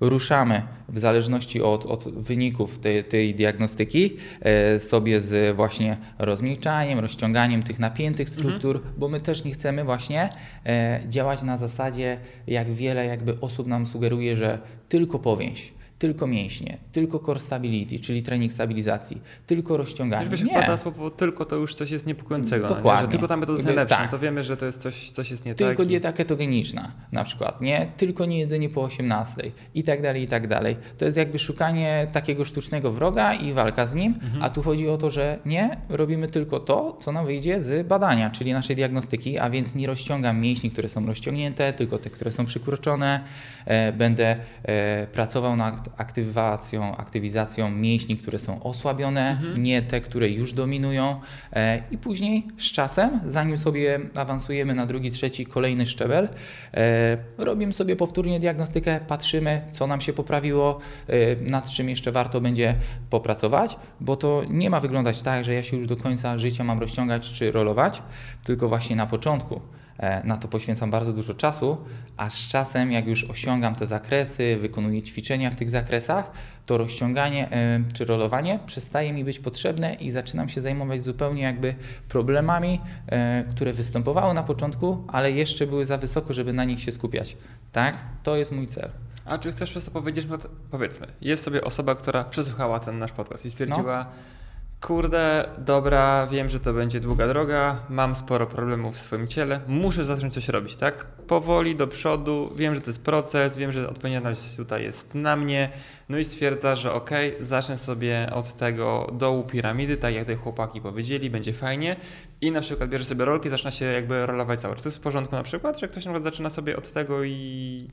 Ruszamy w zależności od, od wyników tej, tej diagnostyki e, sobie z właśnie rozmiękczaniem, rozciąganiem tych napiętych struktur, mhm. bo my też nie chcemy właśnie e, działać na zasadzie, jak wiele jakby osób nam sugeruje, że tylko powięź tylko mięśnie, tylko core stability, czyli trening stabilizacji, tylko rozciąganie. Wiesz, nie. słowo tylko to już coś jest niepokojącego. Dokładnie. No, tylko tam metoda jest najlepsza, tak. to wiemy, że to jest coś, coś jest nie tylko tak. Tylko dieta ketogeniczna na przykład, nie? Tylko nie jedzenie po 18 i tak dalej, i tak dalej. To jest jakby szukanie takiego sztucznego wroga i walka z nim, mhm. a tu chodzi o to, że nie, robimy tylko to, co nam wyjdzie z badania, czyli naszej diagnostyki, a więc nie rozciągam mięśni, które są rozciągnięte, tylko te, które są przykroczone. E, będę e, pracował nad aktywacją, aktywizacją mięśni, które są osłabione, mhm. nie te, które już dominują. E, I później z czasem, zanim sobie awansujemy na drugi, trzeci, kolejny szczebel, e, robimy sobie powtórnie diagnostykę, patrzymy, co nam się poprawiło, e, nad czym jeszcze warto będzie popracować, bo to nie ma wyglądać tak, że ja się już do końca życia mam rozciągać czy rolować, tylko właśnie na początku. E, na to poświęcam bardzo dużo czasu, a z czasem, jak już osiągam te zakresy, wykonuję ćwiczenia w tych zakresach, to rozciąganie e, czy rolowanie przestaje mi być potrzebne i zaczynam się zajmować zupełnie jakby problemami, e, które występowały na początku, ale jeszcze były za wysoko, żeby na nich się skupiać. Tak? To jest mój cel. A czy chcesz przez to powiedzieć, powiedzmy, jest sobie osoba, która przesłuchała ten nasz podcast i stwierdziła, no Kurde, dobra, wiem, że to będzie długa droga, mam sporo problemów w swoim ciele, muszę zacząć coś robić, tak? Powoli do przodu, wiem, że to jest proces, wiem, że odpowiedzialność tutaj jest na mnie, no i stwierdza, że ok, zacznę sobie od tego dołu piramidy, tak jak tutaj chłopaki powiedzieli, będzie fajnie i na przykład bierze sobie rolki, zaczyna się jakby rolować cały. Czy to jest w porządku na przykład, że ktoś na przykład zaczyna sobie od tego i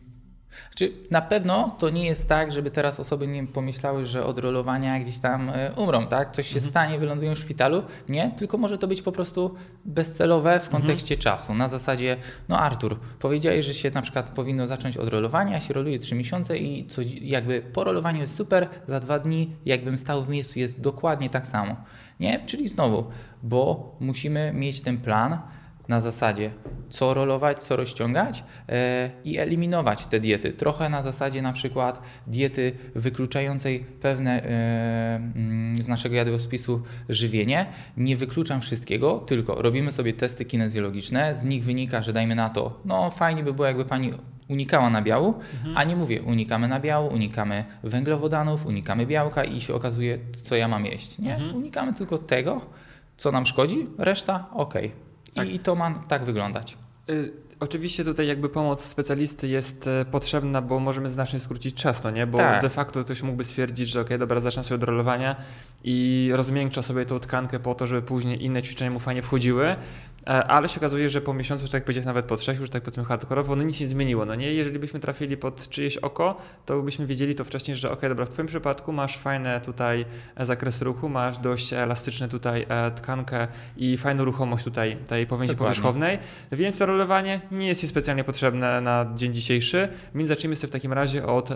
czy na pewno to nie jest tak, żeby teraz osoby nie pomyślały, że od rolowania gdzieś tam e, umrą, tak? Coś się mhm. stanie, wylądują w szpitalu. Nie, tylko może to być po prostu bezcelowe w mhm. kontekście mhm. czasu. Na zasadzie, no Artur, powiedziałeś, że się na przykład powinno zacząć od rolowania, się roluje 3 miesiące i co, jakby po rolowaniu jest super, za dwa dni jakbym stał w miejscu jest dokładnie tak samo. Nie? Czyli znowu, bo musimy mieć ten plan, na zasadzie co rolować, co rozciągać e, i eliminować te diety. Trochę na zasadzie na przykład diety wykluczającej pewne e, mm, z naszego jadłospisu żywienie. Nie wykluczam wszystkiego, tylko robimy sobie testy kinezjologiczne, z nich wynika, że dajmy na to, no fajnie by było jakby pani unikała nabiału, mhm. a nie mówię unikamy nabiału, unikamy węglowodanów, unikamy białka i się okazuje, co ja mam jeść. Nie? Mhm. Unikamy tylko tego, co nam szkodzi, reszta ok. Tak. I, to ma tak wyglądać. Y Oczywiście tutaj jakby pomoc specjalisty jest e, potrzebna, bo możemy znacznie skrócić czas, no nie? Bo tak. de facto ktoś mógłby stwierdzić, że ok, dobra, zacznę sobie od rolowania i rozmiękcza sobie tą tkankę po to, żeby później inne ćwiczenia mu fajnie wchodziły, ale się okazuje, że po miesiącu, tak jak powiedziałeś, nawet po trzech, już tak powiedzmy hardkorowo, no nic nie zmieniło, no nie? Jeżeli byśmy trafili pod czyjeś oko, to byśmy wiedzieli to wcześniej, że ok, dobra, w Twoim przypadku masz fajne tutaj e, zakres ruchu, masz dość elastyczne tutaj e, tkankę i fajną ruchomość tutaj tej powięzi powierzchownej, więc to rolowanie nie jest Ci specjalnie potrzebne na dzień dzisiejszy, więc zacznijmy sobie w takim razie od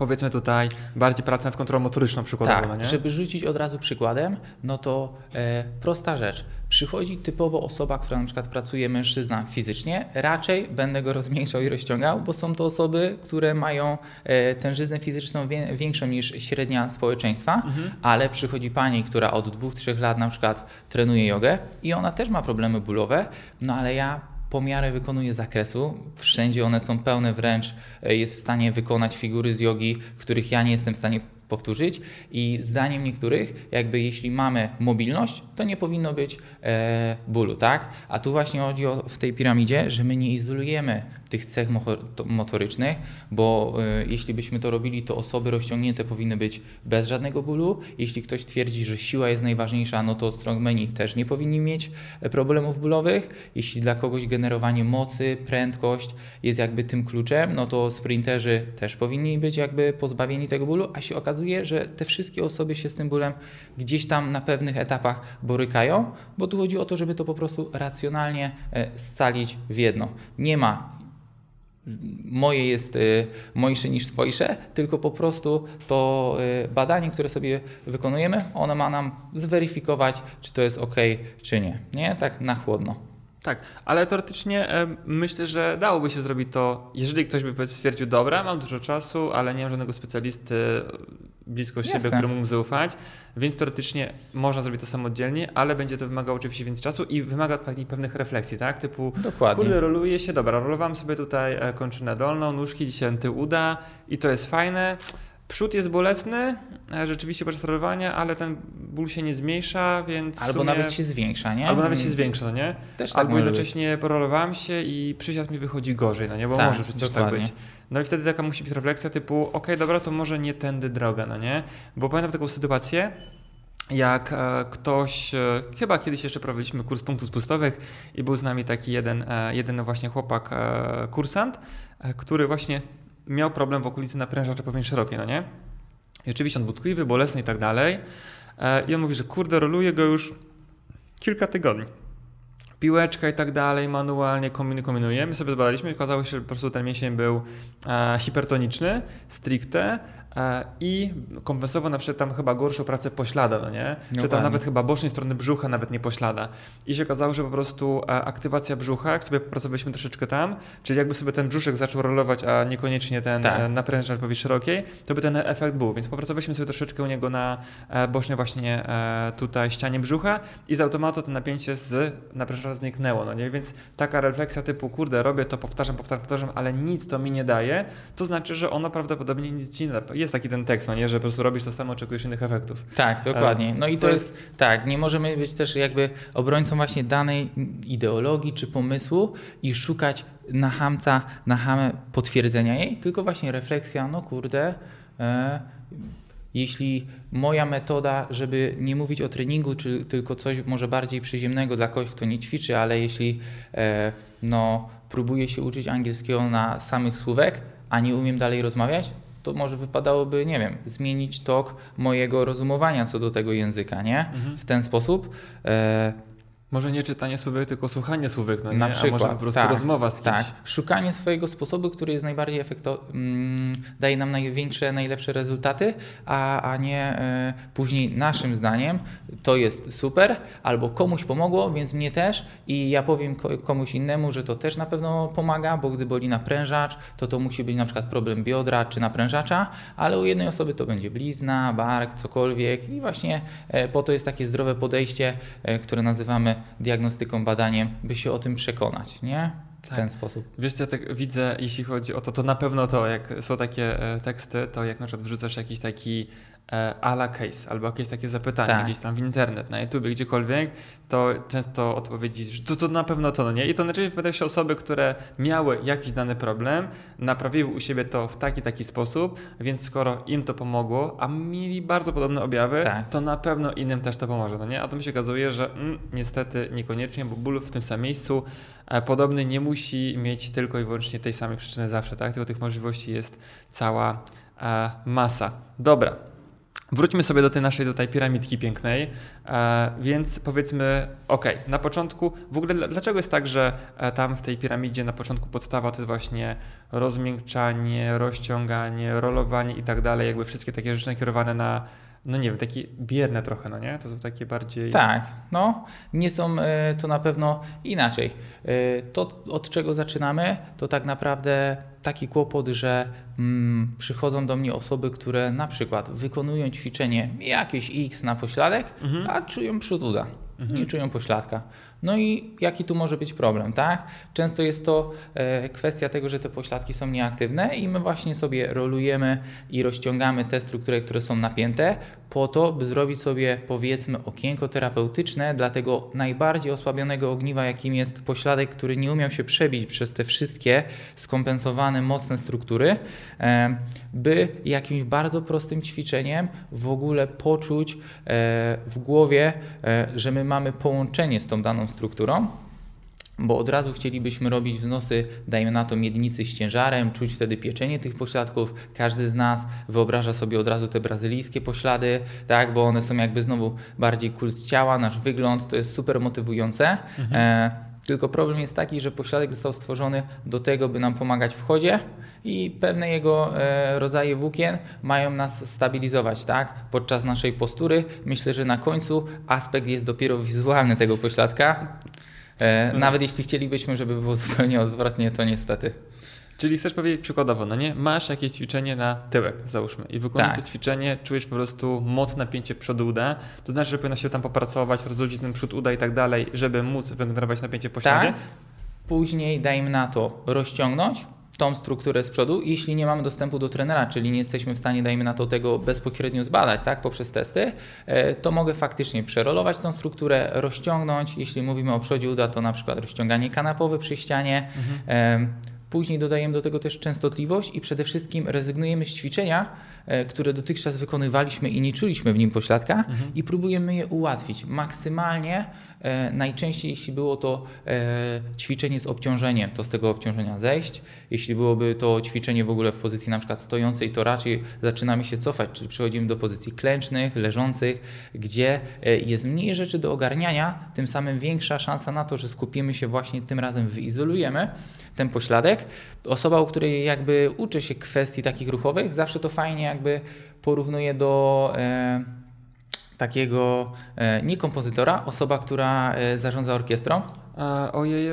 powiedzmy tutaj bardziej pracy nad kontrolą motoryczną przykładowo. Tak, no żeby rzucić od razu przykładem, no to e, prosta rzecz. Przychodzi typowo osoba, która na przykład pracuje mężczyzna fizycznie, raczej będę go rozmiękczał i rozciągał, bo są to osoby, które mają e, tężyznę fizyczną wie, większą niż średnia społeczeństwa, mhm. ale przychodzi pani, która od dwóch, trzech lat na przykład trenuje jogę i ona też ma problemy bólowe, no ale ja pomiary wykonuje zakresu. Wszędzie one są pełne, wręcz e, jest w stanie wykonać figury z jogi, których ja nie jestem w stanie powtórzyć i zdaniem niektórych, jakby jeśli mamy mobilność, to nie powinno być e, bólu, tak? A tu właśnie chodzi o, w tej piramidzie, że my nie izolujemy tych cech motorycznych, bo e, jeśli byśmy to robili, to osoby rozciągnięte powinny być bez żadnego bólu. Jeśli ktoś twierdzi, że siła jest najważniejsza, no to strongmeni też nie powinni mieć e, problemów bólowych. Jeśli dla kogoś generowanie mocy, prędkość jest jakby tym kluczem, no to sprinterzy też powinni być jakby pozbawieni tego bólu, a się okazuje, że te wszystkie osoby się z tym bólem gdzieś tam na pewnych etapach borykają, bo tu chodzi o to, żeby to po prostu racjonalnie e, scalić w jedno. Nie ma moje jest y, mojsze niż twojsze, tylko po prostu to y, badanie, które sobie wykonujemy, ono ma nam zweryfikować, czy to jest ok, czy nie. Nie? Tak na chłodno. Tak, ale teoretycznie e, myślę, że dałoby się zrobić to, jeżeli ktoś by stwierdził, dobra, mam dużo czasu, ale nie mam żadnego specjalisty blisko siebie, Jasne. któremu mógł zaufać, więc teoretycznie można zrobić to samodzielnie, ale będzie to wymagało oczywiście więcej czasu i wymaga pewnych refleksji, tak? Typu, Dokładnie. kurde, roluje się, dobra, rolowałem sobie tutaj e, kończynę dolną, nóżki, dzisiaj tył uda i to jest fajne. Przód jest bolesny, e, rzeczywiście podczas rolowania, ale ten ból się nie zmniejsza, więc Albo sumie... nawet się zwiększa, nie? Albo nawet się zwiększa, no nie? Też tak Albo jednocześnie porolowałem się i przysiad mi wychodzi gorzej, no nie? Bo Tak, może przecież dokładnie. tak być. No i wtedy taka musi być refleksja typu, okej, dobra, to może nie tędy droga, no nie? Bo pamiętam taką sytuację, jak e, ktoś, e, chyba kiedyś jeszcze prowadziliśmy kurs punktów spustowych i był z nami taki jeden, jeden właśnie chłopak, kursant, który właśnie miał problem w okolicy naprężacza powierzchni szerokiej, no nie? I oczywiście on był tkliwy, bolesny i tak dalej. E, I on mówi, że kurde, roluje go już kilka tygodni. Piłeczka i tak dalej, manualnie kombiny, kombinuje. My sobie zbadaliśmy i okazało się, że po prostu ten mięsień był e, hipertoniczny, stricte i kompensował na przykład tam chyba gorszą pracę poślada, no nie? Czy tam nawet chyba bocznej strony brzucha nawet nie poślada. I się okazało, że po prostu e, aktywacja brzucha, jak sobie popracowaliśmy troszeczkę tam, czyli jakby sobie ten brzuszek zaczął rolować, a niekoniecznie ten Tak. e, powierzchni szerokiej, to by ten efekt był. Więc popracowaliśmy sobie troszeczkę u niego na e, bocznej właśnie e, tutaj ścianie brzucha i z automatu to napięcie z naprężacza zniknęło, no nie? Więc taka refleksja typu, kurde, robię to, powtarzam, powtarzam, powtarzam, ale nic to mi nie daje, to znaczy, że ono prawdopodobnie nic ci nie da. Jest taki ten tekst, no nie? Że po prostu robisz to samo, oczekujesz innych efektów. Tak, dokładnie. No i to jest tak, nie możemy być też jakby obrońcą właśnie danej ideologii czy pomysłu i szukać na hamca, na hamę potwierdzenia jej, tylko właśnie refleksja, no kurde, e, jeśli moja metoda, żeby nie mówić o treningu, czy tylko coś może bardziej przyziemnego dla kogoś, kto nie ćwiczy, ale jeśli e, no, próbuję się uczyć angielskiego na samych słówek, a nie umiem dalej rozmawiać, to może wypadałoby, nie wiem, zmienić tok mojego rozumowania co do tego języka, nie? Mhm. W ten sposób. E, Może nie czytanie słówek, tylko słuchanie słówek, no nie? na A przykład. może po prostu tak, rozmowa z kimś. Tak, szukanie swojego sposobu, który jest najbardziej efekto, mm, daje nam największe, najlepsze rezultaty, a, a nie e, później naszym zdaniem to jest super, albo komuś pomogło, więc mnie też i ja powiem ko- komuś innemu, że to też na pewno pomaga, bo gdy boli naprężacz, to to musi być na przykład problem biodra czy naprężacza, ale u jednej osoby to będzie blizna, bark, cokolwiek i właśnie e, po to jest takie zdrowe podejście, e, które nazywamy diagnostyką, badaniem, by się o tym przekonać, nie? W Tak. ten sposób. Wiesz, co ja tak widzę, jeśli chodzi o to, to na pewno to, jak są takie e, teksty, to jak na przykład wrzucasz jakiś taki e, ala case albo jakieś takie zapytanie Tak. gdzieś tam w internet, na YouTube, gdziekolwiek, to często odpowiedzi, że to, to na pewno to, no nie? I to najczęściej wypowiadają się osoby, które miały jakiś dany problem, naprawiły u siebie to w taki, taki sposób, więc skoro im to pomogło, a mieli bardzo podobne objawy, Tak. to na pewno innym też to pomoże, no nie? A to mi się okazuje, że mm, niestety niekoniecznie, bo ból w tym samym miejscu podobny nie musi mieć tylko i wyłącznie tej samej przyczyny zawsze, tak? Tylko tych możliwości jest cała e, masa. Dobra. Wróćmy sobie do tej naszej tutaj piramidki pięknej, e, więc powiedzmy, ok, na początku, w ogóle dl- dlaczego jest tak, że e, tam w tej piramidzie na początku podstawa to jest właśnie rozmiękczanie, rozciąganie, rolowanie i tak dalej, jakby wszystkie takie rzeczy nakierowane na, no nie wiem, takie bierne trochę, no nie? To są takie bardziej... Tak, no, nie są e, to na pewno inaczej. E, To, od czego zaczynamy, to tak naprawdę taki kłopot, że mm, przychodzą do mnie osoby, które na przykład wykonują ćwiczenie jakieś X na pośladek, Mhm. a czują przód uda, Mhm. nie czują pośladka. No i jaki tu może być problem, tak? Często jest to e, kwestia tego, że te pośladki są nieaktywne i my właśnie sobie rolujemy i rozciągamy te struktury, które są napięte, po to, by zrobić sobie powiedzmy okienko terapeutyczne dla tego najbardziej osłabionego ogniwa, jakim jest pośladek, który nie umiał się przebić przez te wszystkie skompensowane mocne struktury, by jakimś bardzo prostym ćwiczeniem w ogóle poczuć e, w głowie, e, że my mamy połączenie z tą daną strukturą. Bo od razu chcielibyśmy robić wznosy, dajmy na to miednicy z ciężarem, czuć wtedy pieczenie tych pośladków. Każdy z nas wyobraża sobie od razu te brazylijskie poślady, tak, bo one są jakby znowu bardziej kult ciała, nasz wygląd, to jest super motywujące. E, tylko problem jest taki, że pośladek został stworzony do tego, by nam pomagać w chodzie i pewne jego e, rodzaje włókien mają nas stabilizować tak? podczas naszej postury. Myślę, że na końcu aspekt jest dopiero wizualny tego pośladka. E, nawet jeśli chcielibyśmy, żeby było zupełnie odwrotnie, to niestety. Czyli chcesz powiedzieć przykładowo, no nie? Masz jakieś ćwiczenie na tyłek, załóżmy, i wykonując Tak. to ćwiczenie czujesz po prostu mocne napięcie przodu uda, to znaczy, że powinno się tam popracować, rozluźnić ten przód uda i tak dalej, żeby móc wygenerować napięcie po śladzie? Tak. Później dajmy na to rozciągnąć tą strukturę z przodu, jeśli nie mamy dostępu do trenera, czyli nie jesteśmy w stanie, dajmy na to, tego bezpośrednio zbadać, tak, poprzez testy, e, to mogę faktycznie przerolować tą strukturę, rozciągnąć. Jeśli mówimy o przodzie uda, to na przykład rozciąganie kanapowe przy ścianie. Mhm. E, Później dodajemy do tego też częstotliwość i przede wszystkim rezygnujemy z ćwiczenia, e, które dotychczas wykonywaliśmy i nie czuliśmy w nim pośladka Mhm. i próbujemy je ułatwić maksymalnie. E, najczęściej, jeśli było to e, ćwiczenie z obciążeniem, to z tego obciążenia zejść. Jeśli byłoby to ćwiczenie w ogóle w pozycji na przykład stojącej, to raczej zaczynamy się cofać, czyli przechodzimy do pozycji klęcznych, leżących, gdzie e, jest mniej rzeczy do ogarniania, tym samym większa szansa na to, że skupimy się właśnie tym razem, wyizolujemy ten pośladek. Osoba, u której jakby uczy się kwestii takich ruchowych, zawsze to fajnie jakby porównuje do takiego e, nie kompozytora, osoba, która e, zarządza orkiestrą. A, ojej,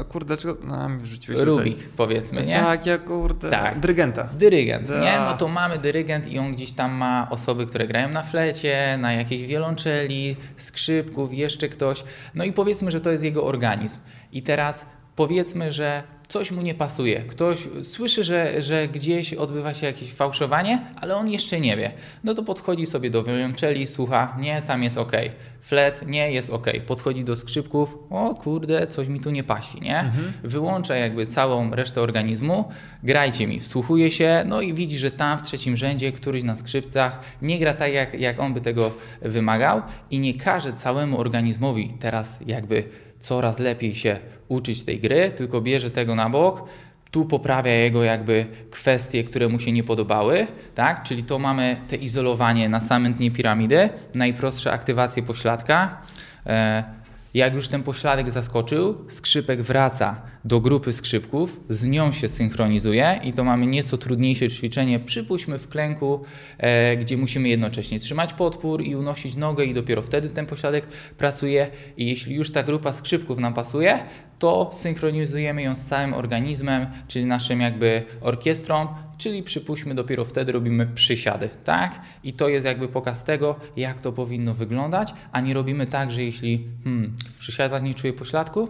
a kurde, czego? No, wrzuciłeś tutaj. Rubik, powiedzmy, nie? Tak, ja kurde, Tak. dyrygenta. Dyrygent, nie? Tak. No to mamy dyrygent i on gdzieś tam ma osoby, które grają na flecie, na jakiejś wiolonczeli, skrzypków, jeszcze ktoś. No i powiedzmy, że to jest jego organizm. I teraz powiedzmy, że coś mu nie pasuje. Ktoś słyszy, że, że gdzieś odbywa się jakieś fałszowanie, ale on jeszcze nie wie. No to podchodzi sobie do wiolonczeli, słucha, nie, tam jest ok. Flet, nie, jest ok. Podchodzi do skrzypków, o kurde, coś mi tu nie pasi, nie? Wyłącza jakby całą resztę organizmu, grajcie mi, wsłuchuje się, no i widzi, że tam w trzecim rzędzie któryś na skrzypcach nie gra tak, jak, jak on by tego wymagał i nie każe całemu organizmowi teraz jakby coraz lepiej się uczyć tej gry, tylko bierze tego na bok, tu poprawia jego jakby kwestie, które mu się nie podobały, tak? Czyli to mamy te izolowanie na samym dnie piramidy, najprostsze aktywacje pośladka. E, jak już ten pośladek zaskoczył, skrzypek wraca do grupy skrzypków, z nią się synchronizuje i to mamy nieco trudniejsze ćwiczenie. Przypuśćmy w klęku, e, gdzie musimy jednocześnie trzymać podpór i unosić nogę i dopiero wtedy ten pośladek pracuje i jeśli już ta grupa skrzypków nam pasuje, to synchronizujemy ją z całym organizmem, czyli naszym jakby orkiestrą, czyli przypuśćmy dopiero wtedy robimy przysiady, tak? I to jest jakby pokaz tego, jak to powinno wyglądać, a nie robimy tak, że jeśli hmm, w przysiadach nie czuję pośladku,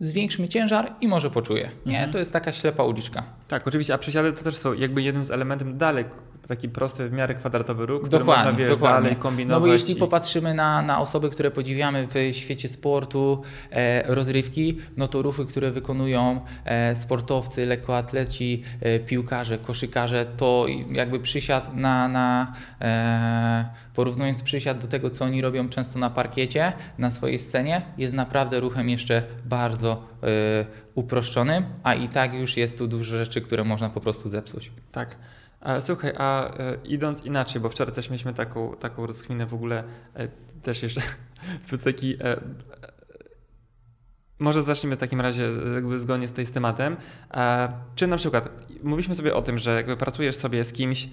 zwiększmy ciężar i może poczuję. Nie, to jest taka ślepa uliczka. Tak, oczywiście, a przysiady to też są jakby jednym z elementów dalej, taki prosty, w miarę kwadratowy ruch, który Dokładnie, można, wiesz, dokładnie. dalej kombinować. No bo jeśli i- popatrzymy na, na osoby, które podziwiamy w świecie sportu, e, rozrywki, no to ruchy, które wykonują e, sportowcy, lekkoatleci, e, piłkarze, koszykarze, to jakby przysiad na, na e, porównując przysiad do tego, co oni robią często na parkiecie, na swojej scenie, jest naprawdę ruchem jeszcze bardzo e, uproszczonym, a i tak już jest tu dużo rzeczy, które można po prostu zepsuć. Tak. A, słuchaj, a e, idąc inaczej, bo wczoraj też mieliśmy taką, taką rozkminę w ogóle, e, też jeszcze [laughs] taki... E, może zacznijmy w takim razie e, jakby zgodnie z, tej, z tematem. E, czy na przykład mówiliśmy sobie o tym, że jakby pracujesz sobie z kimś, e,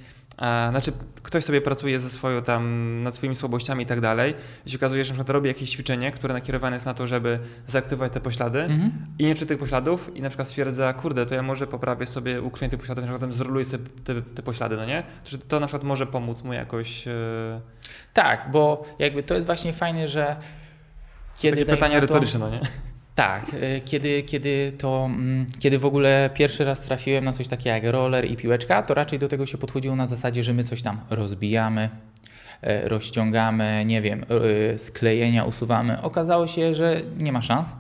znaczy ktoś sobie pracuje ze swoją tam, nad swoimi słabościami i tak dalej, i się okazuje, że na przykład robi jakieś ćwiczenie, które nakierowane jest na to, żeby zaaktywować te poślady, Mhm. i nie czuję tych pośladów i na przykład stwierdza, kurde, to ja może poprawię sobie ukrywanie tych pośladów, na przykład zroluję sobie te, te poślady, no nie? To, że to na przykład może pomóc mu jakoś... E, Tak, bo jakby to jest właśnie fajne, że kiedy takie dajmy pytanie to- retoryczne, no nie? Tak, y, kiedy, kiedy to, mm, kiedy w ogóle pierwszy raz trafiłem na coś takiego jak roller i piłeczka, to raczej do tego się podchodziło na zasadzie, że my coś tam rozbijamy, e, rozciągamy, nie wiem, e, sklejenia usuwamy. Okazało się, że nie ma szans.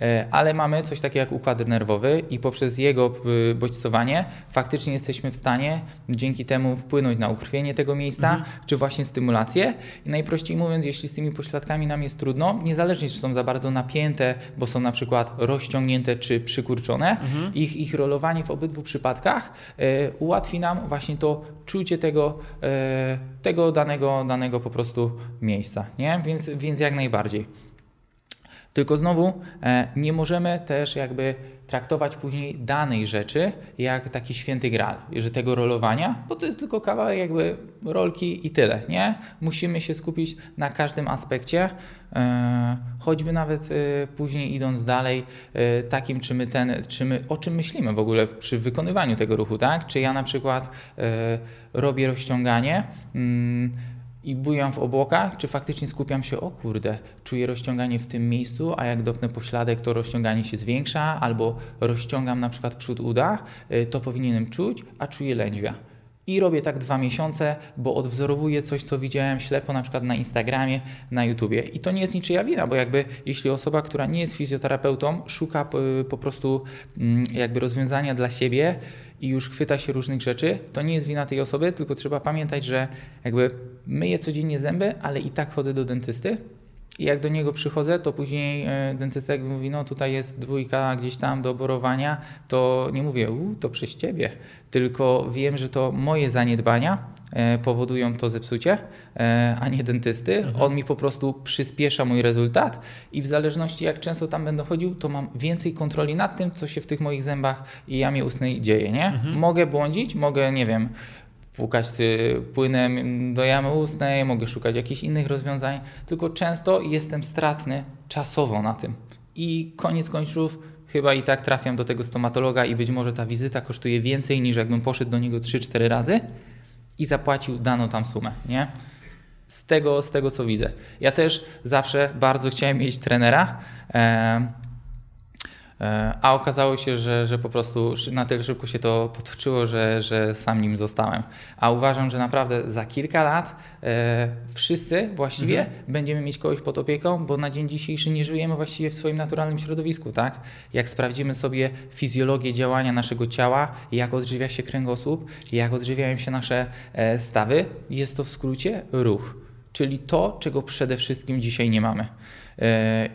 E, Ale mamy coś takiego jak układ nerwowy i poprzez jego y, bodźcowanie faktycznie jesteśmy w stanie dzięki temu wpłynąć na ukrwienie tego miejsca, czy właśnie stymulację. I najprościej mówiąc, jeśli z tymi pośladkami nam jest trudno, niezależnie czy są za bardzo napięte, bo są na przykład rozciągnięte czy przykurczone, ich, ich rolowanie w obydwu przypadkach e, ułatwi nam właśnie to czucie tego, e, tego danego, danego po prostu miejsca. Nie? Więc, więc jak najbardziej. Tylko znowu e, nie możemy też jakby traktować później danej rzeczy jak taki święty gral, że tego rolowania, bo to jest tylko kawałek jakby rolki i tyle, nie? Musimy się skupić na każdym aspekcie, e, choćby nawet e, później idąc dalej, takim czy my ten, czy my, o czym myślimy w ogóle przy wykonywaniu tego ruchu, tak? Czy ja na przykład robię rozciąganie, mm, i bujam w obłokach, czy faktycznie skupiam się, o kurde, czuję rozciąganie w tym miejscu, a jak dopnę pośladek, to rozciąganie się zwiększa, albo rozciągam na przykład przód uda, y, to powinienem czuć, a czuję lędźwia. I robię tak dwa miesiące, bo odwzorowuję coś, co widziałem ślepo na przykład na Instagramie, na YouTubie. I to nie jest niczyja wina, bo jakby jeśli osoba, która nie jest fizjoterapeutą, szuka po, po prostu mm, jakby rozwiązania dla siebie, i już chwyta się różnych rzeczy, to nie jest wina tej osoby, tylko trzeba pamiętać, że jakby myję codziennie zęby, ale i tak chodzę do dentysty. I jak do niego przychodzę, to później e, dentysta jakby mówi, no tutaj jest dwójka gdzieś tam do oborowania, to nie mówię, u, to przez ciebie, tylko wiem, że to moje zaniedbania E, powodują to zepsucie, e, a nie dentysty. Mhm. On mi po prostu przyspiesza mój rezultat i w zależności jak często tam będę chodził, to mam więcej kontroli nad tym, co się w tych moich zębach i jamie ustnej dzieje. Nie? Mhm. Mogę błądzić, mogę, nie wiem, płukać płynem do jamy ustnej, mogę szukać jakichś innych rozwiązań, tylko często jestem stratny czasowo na tym. I koniec końców chyba i tak trafiam do tego stomatologa i być może ta wizyta kosztuje więcej niż jakbym poszedł do niego 3-4 razy, i zapłacił daną tam sumę, nie? Z tego, z tego co widzę. Ja też zawsze bardzo chciałem mieć trenera. A okazało się, że, że po prostu na tyle szybko się to potoczyło, że, że sam nim zostałem. A uważam, że naprawdę za kilka lat e, wszyscy właściwie mhm. będziemy mieć kogoś pod opieką, bo na dzień dzisiejszy nie żyjemy właściwie w swoim naturalnym środowisku. Tak? Jak sprawdzimy sobie fizjologię działania naszego ciała, jak odżywia się kręgosłup, jak odżywiają się nasze e, stawy, jest to w skrócie ruch. Czyli to, czego przede wszystkim dzisiaj nie mamy. E,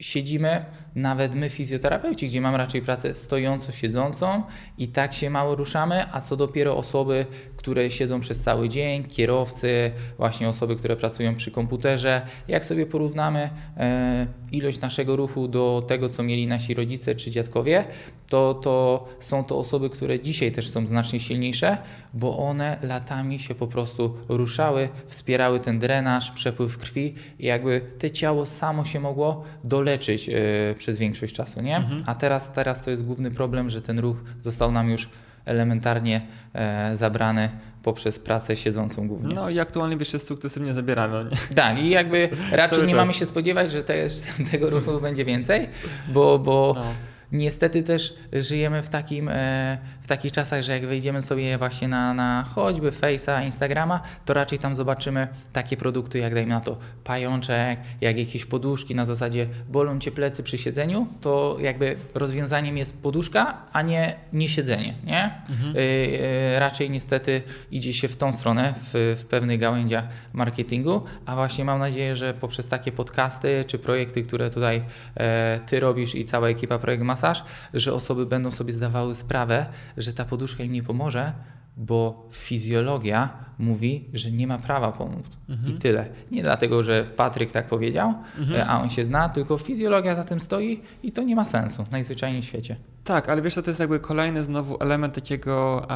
siedzimy, nawet my fizjoterapeuci, gdzie mamy raczej pracę stojąco-siedzącą i tak się mało ruszamy, a co dopiero osoby, które siedzą przez cały dzień, kierowcy, właśnie osoby, które pracują przy komputerze. Jak sobie porównamy e, ilość naszego ruchu do tego, co mieli nasi rodzice czy dziadkowie, to, to są to osoby, które dzisiaj też są znacznie silniejsze, bo one latami się po prostu ruszały, wspierały ten drenaż, przepływ krwi i jakby te ciało samo się mogło doleczyć e, przez większość czasu, nie? Mhm. A teraz, teraz to jest główny problem, że ten ruch został nam już elementarnie e, zabrany poprzez pracę siedzącą głównie. No i aktualnie wiesz, jest sukcesywnie zabierano. Nie? Tak i jakby [laughs] raczej nie czas. mamy się spodziewać, że te, [laughs] tego ruchu będzie więcej, bo, bo no Niestety też żyjemy w, takim, e, w takich czasach, że jak wejdziemy sobie właśnie na, na choćby Face'a, Instagrama, to raczej tam zobaczymy takie produkty jak dajmy na to pajączek, jak jakieś poduszki na zasadzie bolą cię plecy przy siedzeniu, to jakby rozwiązaniem jest poduszka, a nie, nie siedzenie. Nie? Mhm. Y, y, raczej niestety idzie się w tą stronę w, w pewnych gałęziach marketingu, a właśnie mam nadzieję, że poprzez takie podcasty czy projekty, które tutaj e, ty robisz i cała ekipa Projekt Mas masaż, że osoby będą sobie zdawały sprawę, że ta poduszka im nie pomoże, bo fizjologia mówi, że nie ma prawa pomóc. Mhm. I tyle. Nie dlatego, że Patryk tak powiedział, mhm. a on się zna, tylko fizjologia za tym stoi i to nie ma sensu najzwyczajniej w świecie. Tak, ale wiesz, to jest jakby kolejny znowu element takiego.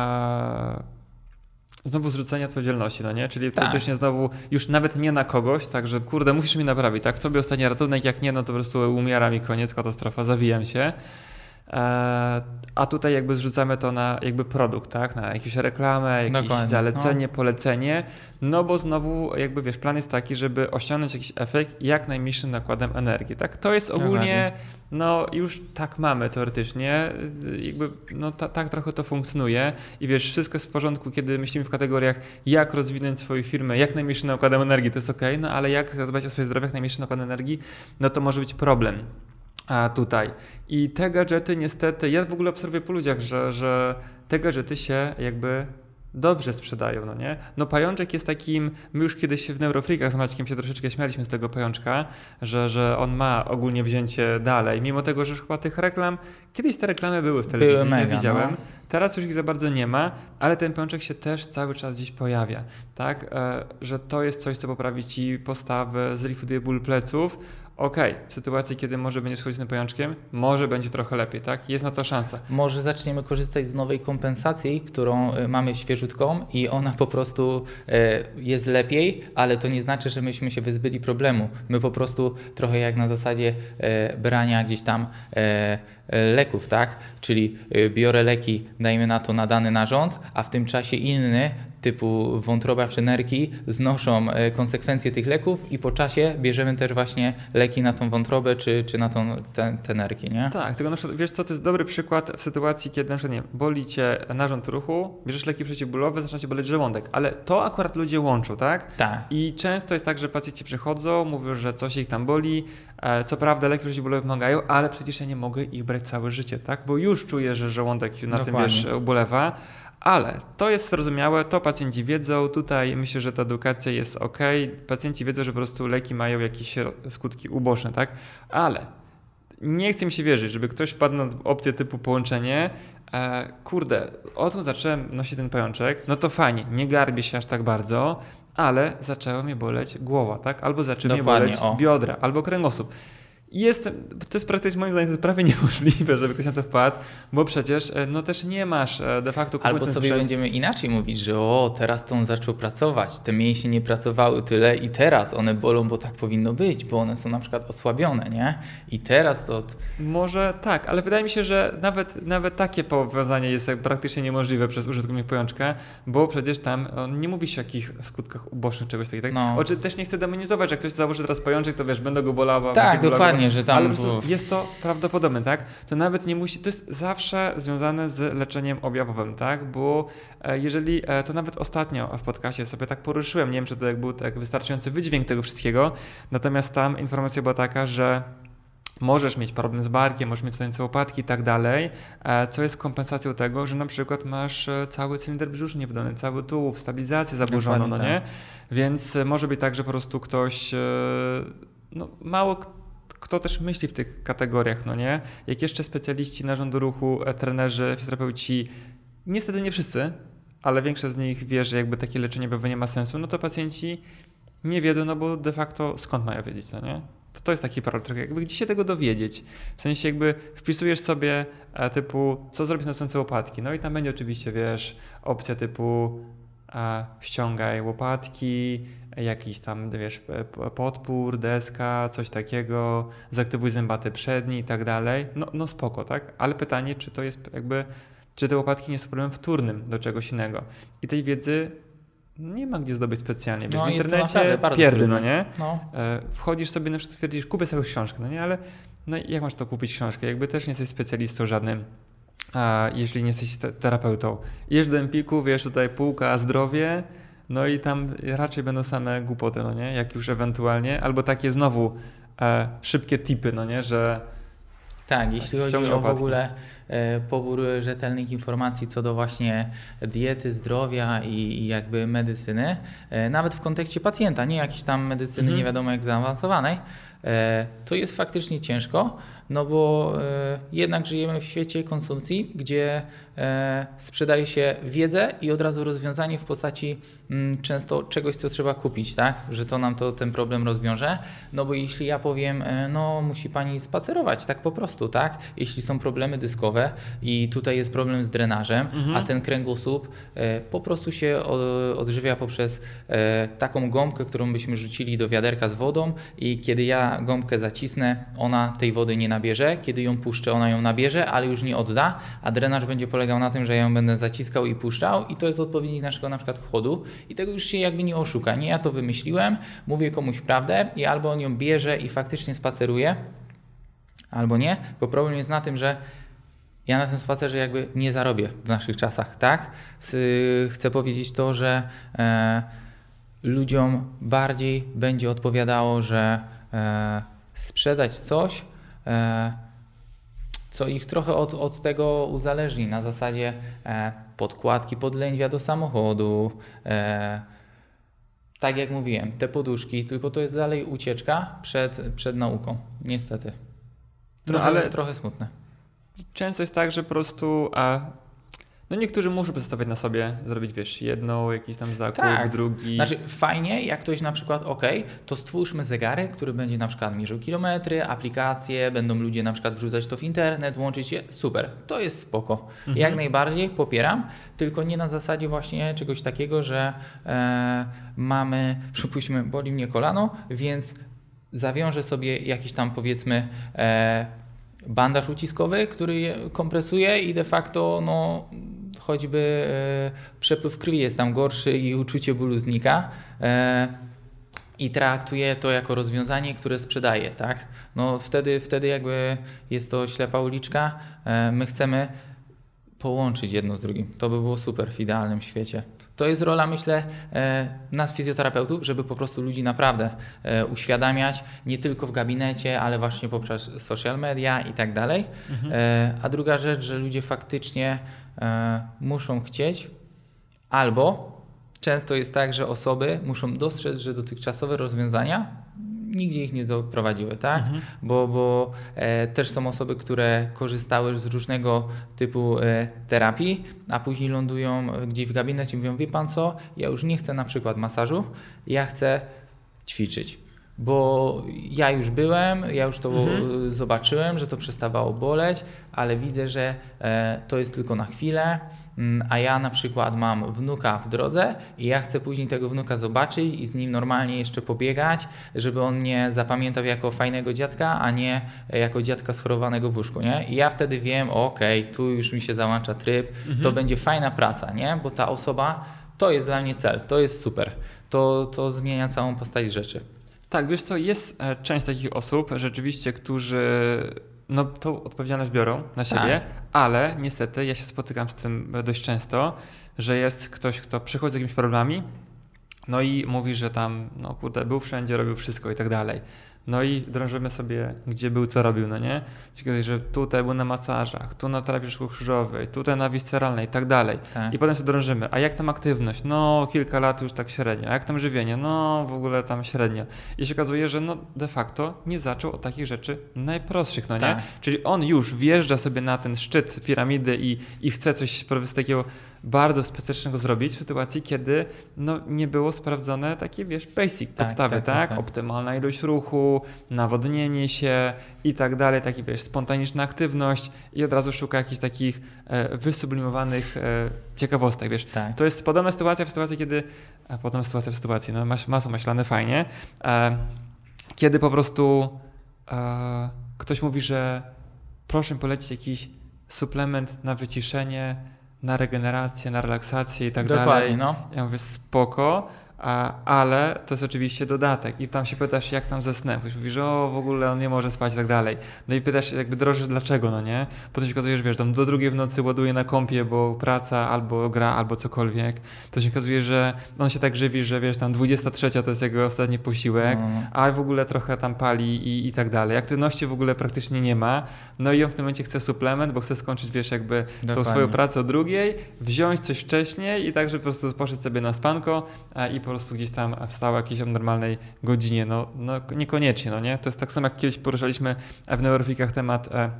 Znowu zrzucenie odpowiedzialności, no nie? Czyli tak. faktycznie znowu już nawet nie na kogoś, tak, że kurde, musisz mi naprawić, tak? W sobie ostatni ratunek, jak nie, no to po prostu umieram i koniec, katastrofa, zawijam się. E, a tutaj jakby zrzucamy to na jakby produkt, tak? Na jakąś reklamę, jakieś Dokładnie. zalecenie, no. polecenie, no bo znowu jakby wiesz, plan jest taki, żeby osiągnąć jakiś efekt jak najmniejszym nakładem energii, tak? To jest ogólnie, no już tak mamy teoretycznie, jakby no ta, tak trochę to funkcjonuje i wiesz, wszystko jest w porządku, kiedy myślimy w kategoriach jak rozwinąć swoją firmę, jak najmniejszym nakładem energii, to jest ok, no ale jak zadbać o swoje zdrowie, jak najmniejszym nakładem energii, no to może być problem tutaj. I te gadżety niestety, ja w ogóle obserwuję po ludziach, że, że te gadżety się jakby dobrze sprzedają, no nie? No pajączek jest takim, my już kiedyś w Neurofreakach z Maćkiem się troszeczkę śmialiśmy z tego pajączka, że, że on ma ogólnie wzięcie dalej, mimo tego, że chyba tych reklam, kiedyś te reklamy były w telewizji, były mega, widziałem, no. teraz już ich za bardzo nie ma, ale ten pajączek się też cały czas gdzieś pojawia, tak? E, że to jest coś, co poprawi ci postawę, zlikwiduje ból pleców, okay, w sytuacji, kiedy może będziesz chodzić tym pajączkiem, może będzie trochę lepiej, tak? Jest na to szansa. Może zaczniemy korzystać z nowej kompensacji, którą e, mamy świeżutką i ona po prostu e, jest lepiej, ale to nie znaczy, że myśmy się wyzbyli problemu. My po prostu trochę jak na zasadzie e, brania gdzieś tam leków, tak? Czyli biorę leki, dajmy na to na dany narząd, a w tym czasie inny typu wątroba czy nerki znoszą e, konsekwencje tych leków i po czasie bierzemy też właśnie leki na tą wątrobę czy, czy na tą, te, te nerki, nie? Tak, tylko na przykład, wiesz co, to jest dobry przykład w sytuacji, kiedy na przykład, nie boli cię narząd ruchu, bierzesz leki przeciwbólowe, zaczyna cię boleć żołądek, ale to akurat ludzie łączą, tak? Tak. I często jest tak, że pacjenci przychodzą, mówią, że coś ich tam boli, e, co prawda leki przeciwbólowe pomagają, ale przecież ja nie mogę ich brać całe życie, tak? Bo już czuję, że żołądek na Dokładnie. tym, wiesz, ubolewa, ale to jest zrozumiałe, to pacjenci wiedzą. Tutaj myślę, że ta edukacja jest ok. Pacjenci wiedzą, że po prostu leki mają jakieś skutki uboczne, tak? Ale nie chcę mi się wierzyć, żeby ktoś wpadł na opcję typu połączenie. E, kurde, odkąd zacząłem nosić ten pajączek, no to fajnie, nie garbię się aż tak bardzo, ale zaczęła mnie boleć głowa, tak? Albo zaczęły mnie boleć o. biodra, albo kręgosłup. Jest, to jest praktycznie moim zdaniem prawie [laughs] niemożliwe, żeby ktoś na to wpadł, bo przecież e, no też nie masz e, de facto Albo sobie sprzęt. będziemy inaczej mówić, że o, teraz to on zaczął pracować, te mięśnie nie pracowały tyle i teraz one bolą, bo tak powinno być, bo one są na przykład osłabione, nie? I teraz to... Może tak, ale wydaje mi się, że nawet, nawet takie powiązanie jest praktycznie niemożliwe przez użytkownik pajączka, bo przecież tam nie mówi się o jakich skutkach ubocznych czegoś takiego. Tak? No. Oczy też nie chcę demonizować, że ktoś założy teraz pajączek, to wiesz, będę go bolała. Tak, dokładnie że tam... Ale po jest to prawdopodobne, tak? To nawet nie musi... To jest zawsze związane z leczeniem objawowym, tak? Bo e, jeżeli... E, to nawet ostatnio w podcastie sobie tak poruszyłem, nie wiem, czy to jak był tak wystarczający wydźwięk tego wszystkiego, natomiast tam informacja była taka, że możesz mieć problem z barkiem, możesz mieć stojące łopatki i tak dalej, e, co jest kompensacją tego, że na przykład masz cały cylinder brzuszny wydany, cały tułów, stabilizację zaburzoną, no nie? Tak. Więc może być tak, że po prostu ktoś, no mało kto też myśli w tych kategoriach, no nie? Jak jeszcze specjaliści narządu ruchu, e, trenerzy, fizjoterapeuci, niestety nie wszyscy, ale większość z nich wie, że jakby takie leczenie objawowe nie ma sensu, no to pacjenci nie wiedzą, no bo de facto skąd mają wiedzieć, no nie? To, to jest taki problem, jakby gdzie się tego dowiedzieć? W sensie jakby wpisujesz sobie e, typu, co zrobić na sące łopatki, no i tam będzie oczywiście, wiesz, opcja typu e, ściągaj łopatki, jakiś tam, wiesz, podpór, deska, coś takiego, zaktywuj zębaty przedni i tak dalej, no, no spoko, tak? Ale pytanie, czy to jest jakby, czy te łopatki nie są problemem wtórnym do czegoś innego. I tej wiedzy nie ma gdzie zdobyć specjalnie. Wiesz, no, w internecie pierdy, no nie? No. E, wchodzisz sobie, na przykład stwierdzisz, kupię sobie książkę, no nie? Ale no jak masz to kupić książkę? Jakby też nie jesteś specjalistą żadnym, a jeśli nie jesteś terapeutą. Jesz do Empiku, wiesz, tutaj półka zdrowie, no i tam raczej będą same głupoty, no nie? Jak już ewentualnie, albo takie znowu e, szybkie tipy, no nie? Że tak, jeśli chodzi o w ogóle e, pobór rzetelnych informacji co do właśnie diety, zdrowia i, jakby medycyny, e, nawet w kontekście pacjenta, nie jakiejś tam medycyny mhm. nie wiadomo jak zaawansowanej, e, to jest faktycznie ciężko, no bo e, jednak żyjemy w świecie konsumpcji, gdzie e, sprzedaje się wiedzę i od razu rozwiązanie w postaci mm, często czegoś, co trzeba kupić, tak? Że to nam to ten problem rozwiąże. No bo jeśli ja powiem, e, no musi pani spacerować, tak po prostu, tak? Jeśli są problemy dyskowe i tutaj jest problem z drenażem, mhm. a ten kręgosłup po prostu się odżywia poprzez taką gąbkę, którą byśmy rzucili do wiaderka z wodą i kiedy ja gąbkę zacisnę, ona tej wody nie nabierze, kiedy ją puszczę, ona ją nabierze, ale już nie odda, a drenaż będzie polegał na tym, że ja ją będę zaciskał i puszczał i to jest odpowiednik naszego na przykład chodu i tego już się jakby nie oszuka. Nie ja to wymyśliłem, mówię komuś prawdę i albo on ją bierze i faktycznie spaceruje, albo nie, bo problem jest na tym, że ja na tym spacerze jakby nie zarobię w naszych czasach, tak? Chcę powiedzieć to, że e, ludziom bardziej będzie odpowiadało, że e, sprzedać coś, co ich trochę od, od tego uzależni na zasadzie e, podkładki pod lędźwia do samochodu. E, tak jak mówiłem, te poduszki, tylko to jest dalej ucieczka przed, przed nauką, niestety. Trochę, no, ale trochę smutne. Często jest tak, że po prostu a No niektórzy muszą przedstawiać na sobie, zrobić wiesz, jedną, jakiś tam zakup, Tak. drugi. Znaczy fajnie, jak ktoś na przykład, ok, to stwórzmy zegarek, który będzie na przykład mierzył kilometry, aplikacje, będą ludzie na przykład wrzucać to w internet, łączyć je, super, to jest spoko. Mhm. Jak najbardziej popieram, tylko nie na zasadzie właśnie czegoś takiego, że e, mamy, [laughs] przypuśćmy, boli mnie kolano, więc zawiążę sobie jakiś tam powiedzmy e, bandaż uciskowy, który je kompresuje i de facto no, choćby e, przepływ krwi jest tam gorszy i uczucie bólu znika. E, i traktuję to jako rozwiązanie, które sprzedaję, tak? No wtedy, wtedy jakby jest to ślepa uliczka. E, My chcemy połączyć jedno z drugim. To by było super w idealnym świecie. To jest rola, myślę, e, nas fizjoterapeutów, żeby po prostu ludzi naprawdę e, uświadamiać, nie tylko w gabinecie, ale właśnie poprzez social media i tak dalej. E, A druga rzecz, że ludzie faktycznie muszą chcieć albo często jest tak, że osoby muszą dostrzec, że dotychczasowe rozwiązania nigdzie ich nie doprowadziły, tak? Bo, bo e, też są osoby, które korzystały z różnego typu e, terapii, a później lądują e, gdzieś w gabinecie i mówią, wie pan co, ja już nie chcę na przykład masażu, ja chcę ćwiczyć. Bo ja już byłem, ja już to Mhm. e, zobaczyłem, że to przestawało boleć, ale widzę, że e, to jest tylko na chwilę. Mm, A ja na przykład mam wnuka w drodze i ja chcę później tego wnuka zobaczyć i z nim normalnie jeszcze pobiegać, żeby on mnie zapamiętał jako fajnego dziadka, a nie jako dziadka schorowanego w łóżku, nie? I ja wtedy wiem, okej, tu już mi się załącza tryb, to będzie fajna praca, nie? Bo ta osoba, to jest dla mnie cel, to jest super. To, to zmienia całą postać rzeczy. Tak, wiesz co, jest e, część takich osób rzeczywiście, którzy no, tą odpowiedzialność biorą na siebie, ale niestety ja się spotykam z tym dość często, że jest ktoś, kto przychodzi z jakimiś problemami, no i mówi, że tam, no kurde, był wszędzie, robił wszystko i tak dalej. No i drążymy sobie, gdzie był, co robił, no nie? Ciekawe, że tutaj był na masażach, tu na terapii krzyżowej, tutaj na wisceralnej i tak dalej. Tak. I potem sobie drążymy. A jak tam aktywność? No, kilka lat już tak średnio. A jak tam żywienie? No, w ogóle tam średnio. I się okazuje, że no, de facto nie zaczął od takich rzeczy najprostszych, no nie? Tak. Czyli on już wjeżdża sobie na ten szczyt piramidy i, i chce coś z takiego bardzo specjalnego zrobić w sytuacji, kiedy no, nie było sprawdzone takie, wiesz, basic Tak, podstawy, tak, tak, tak, tak. Optymalna ilość ruchu, nawodnienie się i tak dalej, taki, wiesz, spontaniczna aktywność i od razu szuka jakichś takich e, wysublimowanych e, ciekawostek, wiesz. Tak. To jest podobna sytuacja w sytuacji, kiedy. A podobna sytuacja w sytuacji, no masz masło maślane, fajnie. E, kiedy po prostu e, ktoś mówi, że proszę polecić jakiś suplement na wyciszenie, na regenerację, na relaksację i tak Dokładnie, dalej. no. Ja mówię, spoko, ale to jest oczywiście dodatek. I tam się pytasz, jak tam ze snem. Ktoś mówi, że o, w ogóle on nie może spać i tak dalej. No i pytasz, jakby drożysz, dlaczego, no nie? Potem się okazuje, że wiesz, tam do drugiej w nocy ładuje na kąpie, bo praca, albo gra, albo cokolwiek. To się okazuje, że on się tak żywi, że wiesz, tam 23 to jest jego ostatni posiłek, no. a w ogóle trochę tam pali i, i tak dalej. Aktywności w ogóle praktycznie nie ma. No i on w tym momencie chce suplement, bo chce skończyć, wiesz, jakby tą Dokładnie. swoją pracę o drugiej, wziąć coś wcześniej i tak, że po prostu poszedł sobie na spanko i po prostu gdzieś tam wstał o jakiejś normalnej godzinie. No, no niekoniecznie, no nie? To jest tak samo jak kiedyś poruszaliśmy w neurofikach temat e,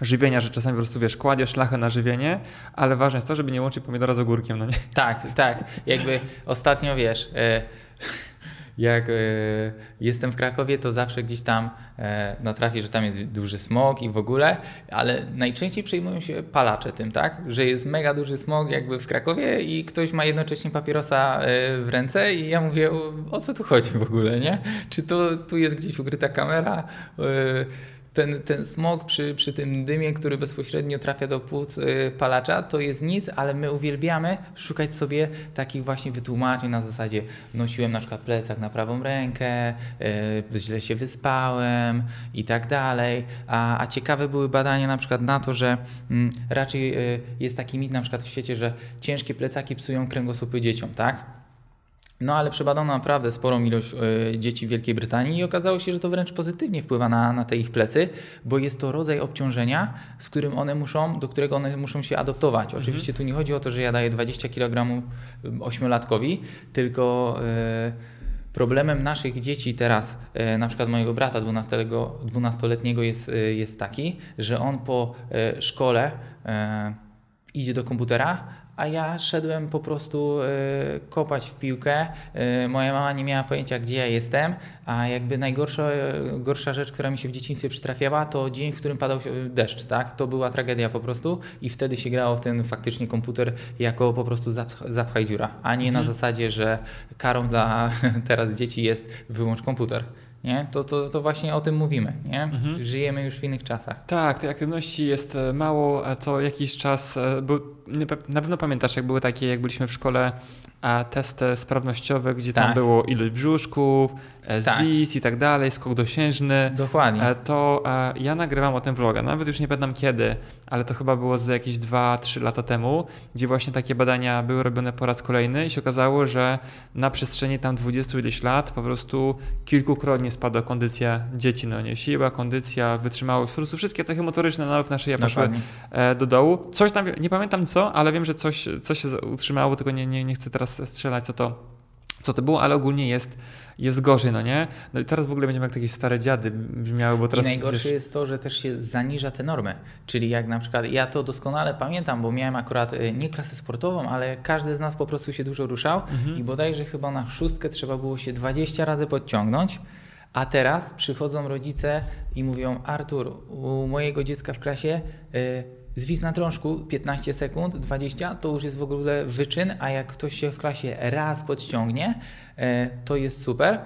żywienia, że czasami po prostu, wiesz, kładziesz szlachę na żywienie, ale ważne jest to, żeby nie łączyć pomidora z ogórkiem, no nie? Tak, tak. Jakby ostatnio wiesz, e, jak e, jestem w Krakowie, to zawsze gdzieś tam e, natrafię, że tam jest duży smog i w ogóle, ale najczęściej przejmują się palacze tym, tak? Że jest mega duży smog jakby w Krakowie i ktoś ma jednocześnie papierosa e, w ręce i ja mówię, o, co tu chodzi w ogóle, nie? Czy to tu jest gdzieś ukryta kamera? Ten, ten smog przy, przy tym dymie, który bezpośrednio trafia do płuc y, palacza, to jest nic, ale my uwielbiamy szukać sobie takich właśnie wytłumaczeń na zasadzie nosiłem na przykład plecak na prawą rękę, y, źle się wyspałem i tak dalej. A, a ciekawe były badania na przykład na to, że mm, raczej y, jest taki mit na przykład w świecie, że ciężkie plecaki psują kręgosłupy dzieciom, tak? No ale przebadano naprawdę sporą ilość y, dzieci w Wielkiej Brytanii i okazało się, że to wręcz pozytywnie wpływa na, na te ich plecy, bo jest to rodzaj obciążenia, z którym one muszą, do którego one muszą się adoptować. Oczywiście tu nie chodzi o to, że ja daję 20 kg ośmiolatkowi, tylko y, problemem naszych dzieci teraz, y, na przykład mojego brata 12, 12-letniego jest, jest taki, że on po szkole idzie do komputera, a ja szedłem po prostu y, kopać w piłkę. Y, moja mama nie miała pojęcia, gdzie ja jestem, a jakby najgorsza y, gorsza rzecz, która mi się w dzieciństwie przytrafiała, to dzień, w którym padał deszcz, tak? To była tragedia po prostu i wtedy się grało w ten faktycznie komputer jako po prostu zapchaj dziura, a nie mhm. na zasadzie, że karą dla [laughs] teraz dzieci jest wyłącz komputer nie? To, to, to właśnie o tym mówimy. Nie? Mhm. Żyjemy już w innych czasach. Tak, tej aktywności jest e, mało, a co jakiś czas, e, bo na pewno pamiętasz, jak były takie, jak byliśmy w szkole, a testy sprawnościowe, gdzie tak. tam było ilość brzuszków, e, tak. zwis i tak dalej, skok dosiężny. Dokładnie. To ja nagrywam o tym vloga, nawet już nie pamiętam kiedy, ale to chyba było z jakieś 2-3 lata temu, gdzie właśnie takie badania były robione po raz kolejny i się okazało, że na przestrzeni tam 20 ileś lat po prostu kilkukrotnie spadła kondycja dzieci, no nie, siła, kondycja, wytrzymałość, po prostu wszystkie cechy motoryczne nawet nasze poszły e, do dołu. Coś tam, nie pamiętam co, ale wiem, że coś, coś się utrzymało, tylko nie, nie, nie chcę teraz strzelać, co to co to było, ale ogólnie jest, jest gorzej, no nie? No i teraz w ogóle będziemy jak takie stare dziady brzmiały, bo teraz... I najgorsze jest to, że też się zaniża te normy, czyli jak na przykład, ja to doskonale pamiętam, bo miałem akurat y, nie klasę sportową, ale każdy z nas po prostu się dużo ruszał mhm. i bodajże chyba na szóstkę trzeba było się 20 razy podciągnąć, a teraz przychodzą rodzice i mówią, Artur, u mojego dziecka w klasie... Yy, zwis na trążku 15 sekund, 20 to już jest w ogóle wyczyn, a jak ktoś się w klasie raz podciągnie, e, to jest super.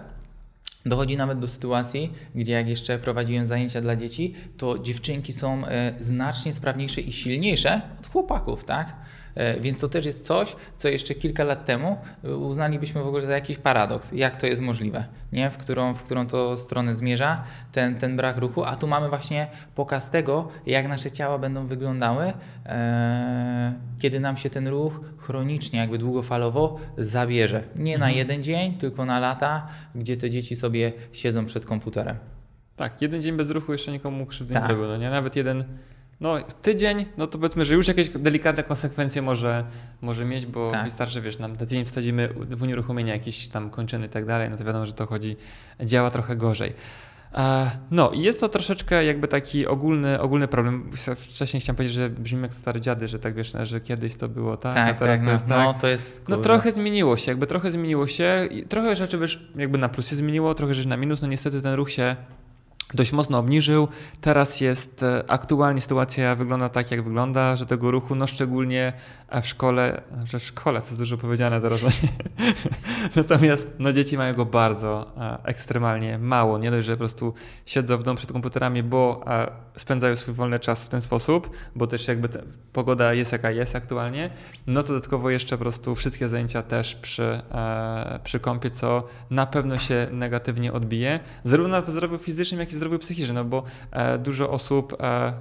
Dochodzi nawet do sytuacji, gdzie jak jeszcze prowadziłem zajęcia dla dzieci, to dziewczynki są e, znacznie sprawniejsze i silniejsze od chłopaków, tak? E, więc to też jest coś, co jeszcze kilka lat temu uznalibyśmy w ogóle za jakiś paradoks. Jak to jest możliwe? Nie? W, którą, w którą to stronę zmierza ten, ten brak ruchu, a tu mamy właśnie pokaz tego, jak nasze ciała będą wyglądały, e, kiedy nam się ten ruch chronicznie, jakby długofalowo zabierze. Nie mhm. na jeden dzień, tylko na lata, gdzie te dzieci sobie siedzą przed komputerem. Tak, jeden dzień bez ruchu jeszcze nikomu krzywdy tak. nie zrobił, no nie? Nawet jeden no tydzień, no to powiedzmy, że już jakieś delikatne konsekwencje może, może mieć, bo tak. wystarczy, wiesz, nam na dzień wsadzimy w unieruchomienie jakieś tam kończyny i tak dalej, no to wiadomo, że to chodzi, działa trochę gorzej. No i jest to troszeczkę jakby taki ogólny, ogólny problem. Wcześniej chciałem powiedzieć, że brzmi jak stary dziady, że tak wiesz, że kiedyś to było tak, tak a teraz tak, to jest no, tak. No, to jest, no trochę zmieniło się, jakby trochę zmieniło się. Trochę rzeczy wiesz, jakby na plus się zmieniło, trochę rzeczy na minus. No niestety ten ruch się dość mocno obniżył. Teraz jest e, aktualnie sytuacja wygląda tak, jak wygląda, że tego ruchu, no szczególnie w szkole, że w szkole to jest dużo powiedziane teraz. [laughs] Natomiast no, dzieci mają go bardzo e, ekstremalnie mało. Nie dość, że po prostu siedzą w domu przed komputerami, bo e, spędzają swój wolny czas w ten sposób, bo też jakby pogoda jest jaka jest aktualnie. No to dodatkowo jeszcze po prostu wszystkie zajęcia też przy, przy kąpie, co na pewno się negatywnie odbije, zarówno na zdrowiu fizycznym, jak i zdrowiu psychicznym, no bo e, dużo osób e,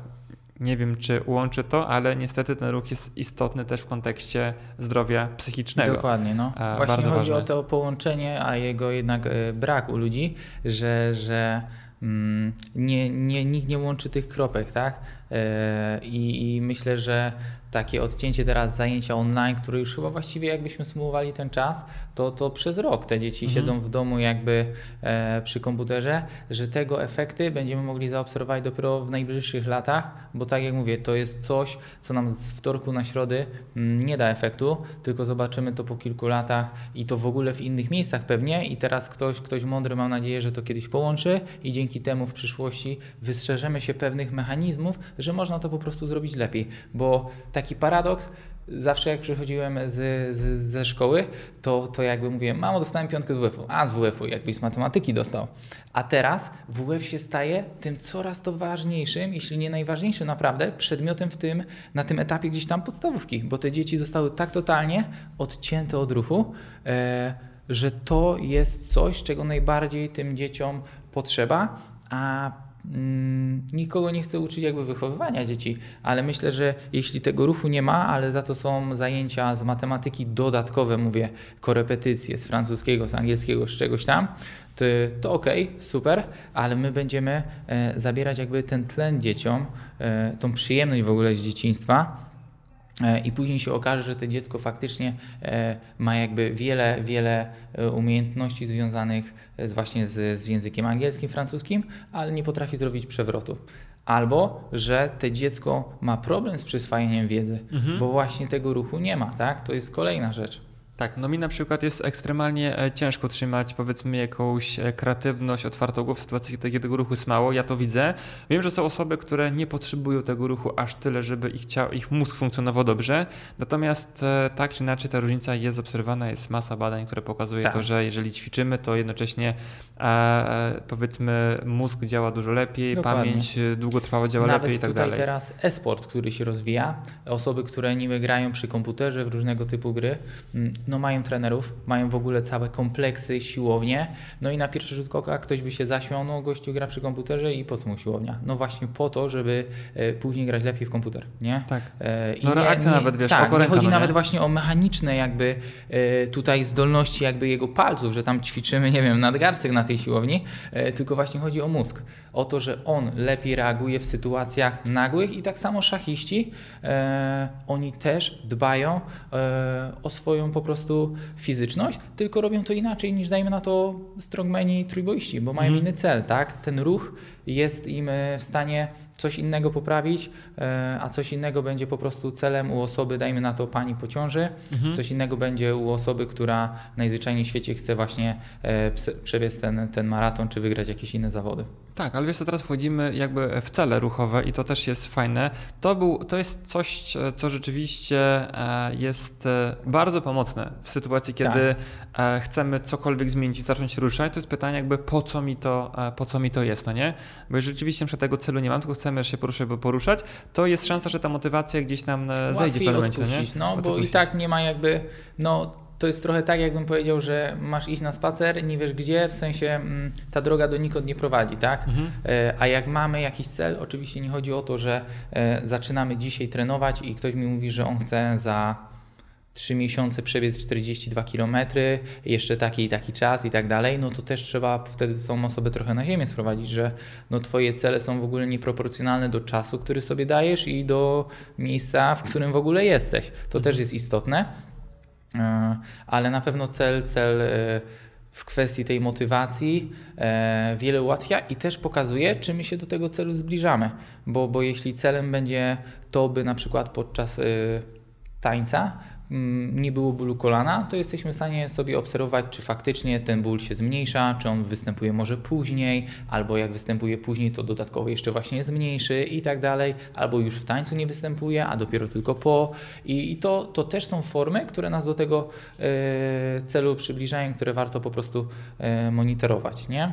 nie wiem, czy łączy to, ale niestety ten ruch jest istotny też w kontekście zdrowia psychicznego. Dokładnie, no. E, Właśnie chodzi o to połączenie, a jego jednak brak u ludzi, że, że mm, nie, nie, nikt nie łączy tych kropek, tak? I, I, myślę, że takie odcięcie teraz zajęcia online, które już chyba właściwie jakbyśmy sumowali ten czas, to, to przez rok te dzieci mhm. siedzą w domu jakby e, przy komputerze, że tego efekty będziemy mogli zaobserwować dopiero w najbliższych latach, bo tak jak mówię, to jest coś, co nam z wtorku na środy mm, nie da efektu, tylko zobaczymy to po kilku latach i to w ogóle w innych miejscach pewnie i teraz ktoś, ktoś mądry mam nadzieję, że to kiedyś połączy i dzięki temu w przyszłości wystrzeżemy się pewnych mechanizmów, że można to po prostu zrobić lepiej, bo taki paradoks, zawsze jak przychodziłem z, z, ze szkoły, to, to jakby mówiłem, mamo dostałem piątkę z WF-u, a z WF-u jakbyś z matematyki dostał. A teraz WF się staje tym coraz to ważniejszym, jeśli nie najważniejszym naprawdę, przedmiotem w tym, na tym etapie gdzieś tam podstawówki, bo te dzieci zostały tak totalnie odcięte od ruchu, e, że to jest coś, czego najbardziej tym dzieciom potrzeba, a nikogo nie chcę uczyć jakby wychowywania dzieci, ale myślę, że jeśli tego ruchu nie ma, ale za to są zajęcia z matematyki dodatkowe, mówię, korepetycje z francuskiego, z angielskiego, z czegoś tam, to, to ok, super, ale my będziemy e, zabierać jakby ten tlen dzieciom, e, tą przyjemność w ogóle z dzieciństwa, i później się okaże, że to dziecko faktycznie e, ma jakby wiele, wiele e, umiejętności związanych właśnie z, z językiem angielskim, francuskim, ale nie potrafi zrobić przewrotu. Albo, że to dziecko ma problem z przyswajaniem wiedzy, Mhm. bo właśnie tego ruchu nie ma, tak? To jest kolejna rzecz. Tak, no mi na przykład jest ekstremalnie e, ciężko trzymać powiedzmy jakąś e, kreatywność, otwartą głowę w sytuacji, kiedy tego ruchu jest mało. Ja to widzę. Wiem, że są osoby, które nie potrzebują tego ruchu aż tyle, żeby ich, ciało, ich mózg funkcjonował dobrze. Natomiast e, tak czy inaczej ta różnica jest obserwowana, jest masa badań, które pokazuje Tak. to, że jeżeli ćwiczymy, to jednocześnie e, powiedzmy mózg działa dużo lepiej, Dokładnie. pamięć długotrwała działa Nawet lepiej i tak dalej. teraz e-sport, który się rozwija, osoby, które niby grają przy komputerze w różnego typu gry, mm, no mają trenerów, mają w ogóle całe kompleksy, siłownie, no i na pierwszy rzut oka ktoś by się zaśmiał, no gościu gra przy komputerze i po co mu siłownia? No właśnie po to, żeby e, później grać lepiej w komputer, nie? Tak. E, i No reakcja nawet, wiesz, tak, oko nie ręka, chodzi no nie? nawet właśnie o mechaniczne jakby e, tutaj zdolności jakby jego palców, że tam ćwiczymy, nie wiem, nadgarstek na tej siłowni, tylko właśnie chodzi o mózg. O to, że on lepiej reaguje w sytuacjach nagłych i tak samo szachiści, oni też dbają o swoją po prostu fizyczność, tylko robią to inaczej niż dajmy na to strongmeni trójboiści, bo mają Mhm. inny cel, tak? Ten ruch jest im e, w stanie coś innego poprawić, e, a coś innego będzie po prostu celem u osoby, dajmy na to pani po ciąży, Mhm. coś innego będzie u osoby, która najzwyczajniej w świecie chce właśnie e, przebiec ten, ten maraton, czy wygrać jakieś inne zawody. Tak, ale wiesz co, teraz wchodzimy jakby w cele ruchowe i to też jest fajne. To, był, to jest coś, co rzeczywiście jest bardzo pomocne w sytuacji, kiedy e, chcemy cokolwiek zmienić i zacząć ruszać. To jest pytanie jakby po co mi to, po co mi to jest, no nie? Bo jeżeli rzeczywiście na tego celu nie mam, tylko chcemy się poruszać, bo poruszać, to jest szansa, że ta motywacja gdzieś nam e, zejdzie w Łatwiej pewnym momencie, no nie? no bo Odpuścić. i tak nie ma jakby, no to jest trochę tak, jakbym powiedział, że masz iść na spacer, nie wiesz gdzie, w sensie mm, ta droga donikąd nie prowadzi, tak? Mhm. E, A jak mamy jakiś cel, oczywiście nie chodzi o to, że e, zaczynamy dzisiaj trenować i ktoś mi mówi, że on chce za 3 miesiące przebiec 42 km, jeszcze taki i taki czas i tak dalej, no to też trzeba wtedy tą osobę trochę na ziemię sprowadzić, że no twoje cele są w ogóle nieproporcjonalne do czasu, który sobie dajesz i do miejsca, w którym w ogóle jesteś. To też jest istotne, E, ale na pewno cel, cel e, w kwestii tej motywacji e, wiele ułatwia i też pokazuje, czy my się do tego celu zbliżamy. Bo, bo jeśli celem będzie to, by na przykład podczas tańca nie było bólu kolana, to jesteśmy w stanie sobie obserwować, czy faktycznie ten ból się zmniejsza, czy on występuje może później, albo jak występuje później, to dodatkowo jeszcze właśnie zmniejszy i tak dalej, albo już w tańcu nie występuje, a dopiero tylko po. I, i to, to też są formy, które nas do tego e, celu przybliżają, które warto po prostu e, monitorować, nie?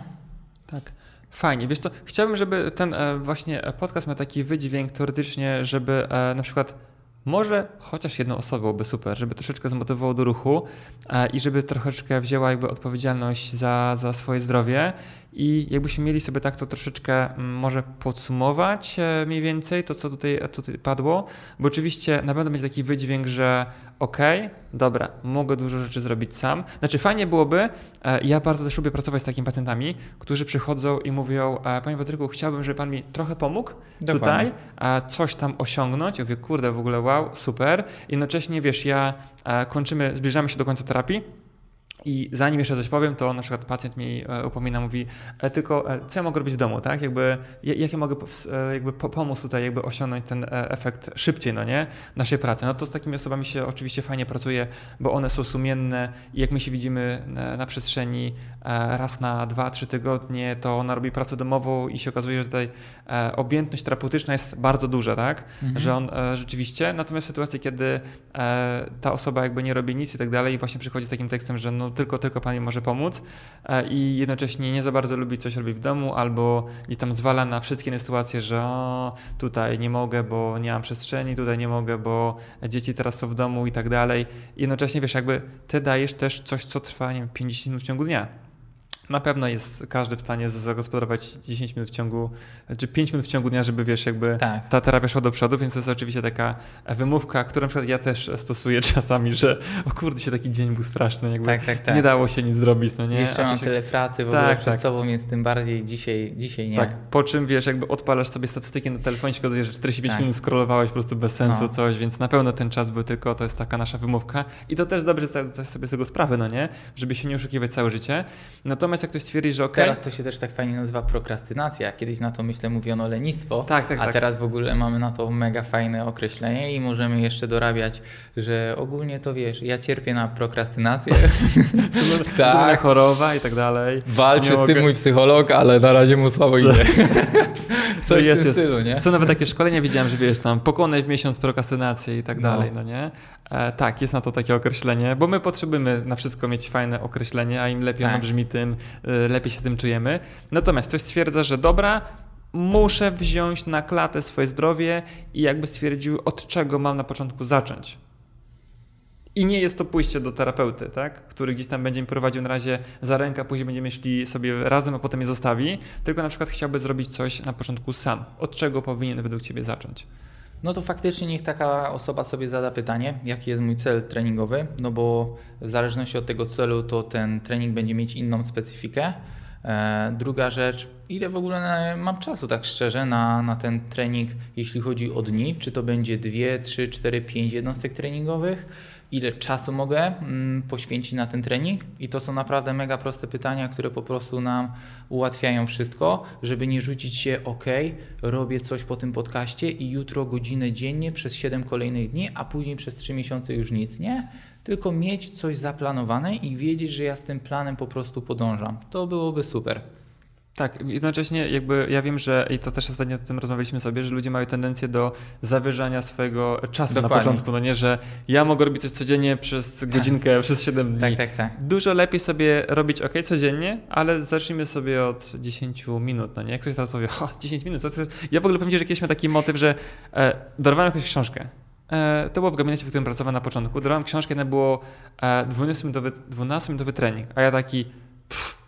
Tak. Fajnie, wiesz co, chciałbym, żeby ten e, właśnie podcast miał taki wydźwięk teoretycznie, żeby na przykład może chociaż jedną osobę byłoby super, żeby troszeczkę zmotywowało do ruchu e, i żeby troszeczkę wzięła jakby odpowiedzialność za, za swoje zdrowie i jakbyśmy mieli sobie tak to troszeczkę mm, może podsumować e, mniej więcej to, co tutaj, tutaj padło, bo oczywiście na pewno będzie taki wydźwięk, że okej, dobra, mogę dużo rzeczy zrobić sam. Znaczy fajnie byłoby, e, ja bardzo też lubię pracować z takimi pacjentami, którzy przychodzą i mówią, e, panie Patryku, chciałbym, żeby pan mi trochę pomógł Dokładnie. tutaj, a coś tam osiągnąć. Ja mówię, kurde, w ogóle wow, super. Jednocześnie, wiesz, ja e, kończymy, zbliżamy się do końca terapii. I zanim jeszcze coś powiem, to na przykład pacjent mi e, upomina, mówi, e, tylko e, co ja mogę robić w domu, tak? Jakby, ja- jak ja mogę jakby po- pomóc tutaj, jakby osiągnąć ten efekt szybciej, no nie? Naszej pracy. No to z takimi osobami się oczywiście fajnie pracuje, bo one są sumienne i jak my się widzimy na, przestrzeni raz na dwa, trzy tygodnie, to ona robi pracę domową i się okazuje, że tutaj objętność terapeutyczna jest bardzo duża, tak? Mhm. Że on rzeczywiście, natomiast w sytuacji, kiedy ta osoba jakby nie robi nic i tak dalej i właśnie przychodzi z takim tekstem, że no tylko, tylko Pan mi może pomóc e, i jednocześnie nie za bardzo lubi coś robić w domu albo gdzieś tam zwala na wszystkie sytuacje, że o, tutaj nie mogę, bo nie mam przestrzeni, tutaj nie mogę, bo dzieci teraz są w domu i tak dalej. Jednocześnie wiesz, jakby Ty dajesz też coś, co trwa, nie wiem, 50 minut w ciągu dnia. Na pewno jest każdy w stanie zagospodarować 10 minut w ciągu, czy 5 minut w ciągu dnia, żeby wiesz, jakby Tak. ta terapia szła do przodu, więc to jest oczywiście taka wymówka, którą przykład ja też stosuję [laughs] czasami, że o kurde, się taki dzień był straszny, jakby Tak, tak, tak. nie dało się nic zrobić, no nie? Jeszcze mam się- tyle pracy w Tak, ogóle przed tak. sobą, więc tym bardziej dzisiaj, dzisiaj nie. Tak, po czym wiesz, jakby odpalasz sobie statystyki na telefonie, się okazuje, że 45 Tak. minut scrollowałeś po prostu bez sensu No. coś, więc na pewno ten czas był tylko, to jest taka nasza wymówka i to też dobrze zdać sobie z tego sprawę, no nie? Żeby się nie oszukiwać całe życie. Natomiast Natomiast jak ktoś stwierdzi, że ok. Teraz to się też tak fajnie nazywa prokrastynacja. Kiedyś na to myślę mówiono lenistwo, Tak, tak, a tak. teraz w ogóle mamy na to mega fajne określenie i możemy jeszcze dorabiać, że ogólnie to wiesz, ja cierpię na prokrastynację. [laughs] [laughs] tak. choroba i tak dalej. Walczy z tym mój psycholog, ale na razie mu słabo idzie. [laughs] Coś jest, w tym jest. stylu, nie? Są nawet takie szkolenia, widziałem, że wiesz, tam pokonaj w miesiąc prokrastynację i tak No. dalej, no nie? E, tak, jest na to takie określenie, bo my potrzebujemy na wszystko mieć fajne określenie, a im lepiej ono Tak. brzmi, tym e, lepiej się z tym czujemy. Natomiast ktoś stwierdza, że dobra, muszę wziąć na klatę swoje zdrowie i jakby stwierdził, od czego mam na początku zacząć. I nie jest to pójście do terapeuty, tak? który gdzieś tam będzie mi prowadził na razie za rękę, później będziemy szli sobie razem, a potem mnie zostawi, tylko na przykład chciałby zrobić coś na początku sam. Od czego powinien według Ciebie zacząć? No to faktycznie niech taka osoba sobie zada pytanie, jaki jest mój cel treningowy, no bo w zależności od tego celu to ten trening będzie mieć inną specyfikę. E, druga rzecz, ile w ogóle mam czasu tak szczerze na, na ten trening, jeśli chodzi o dni, czy to będzie 2, 3, 4, 5 jednostek treningowych, ile czasu mogę mm, poświęcić na ten trening i to są naprawdę mega proste pytania, które po prostu nam ułatwiają wszystko, żeby nie rzucić się ok, robię coś po tym podcaście i jutro godzinę dziennie przez 7 kolejnych dni, a później przez 3 miesiące już nic, nie? Tylko mieć coś zaplanowane i wiedzieć, że ja z tym planem po prostu podążam. To byłoby super. Tak, jednocześnie jakby ja wiem, że i to też ostatnio o tym rozmawialiśmy sobie, że ludzie mają tendencję do zawyżania swojego czasu na Dokładnie. początku, no nie, że ja mogę robić coś codziennie przez godzinkę, [laughs] przez 7 dni. Tak, tak, tak. Dużo lepiej sobie robić ok codziennie, ale zacznijmy sobie od 10 minut, no nie? Jak ktoś teraz powie, o, 10 minut, co ty... Ja w ogóle powiem ci, że kiedyś miałem taki motyw, że e, dorwałem jakąś książkę. E, to było w gabinecie, w którym pracowałem na początku. Dorwałem książkę, na było e, 12-minutowy, 12-minutowy trening, a ja taki, pff,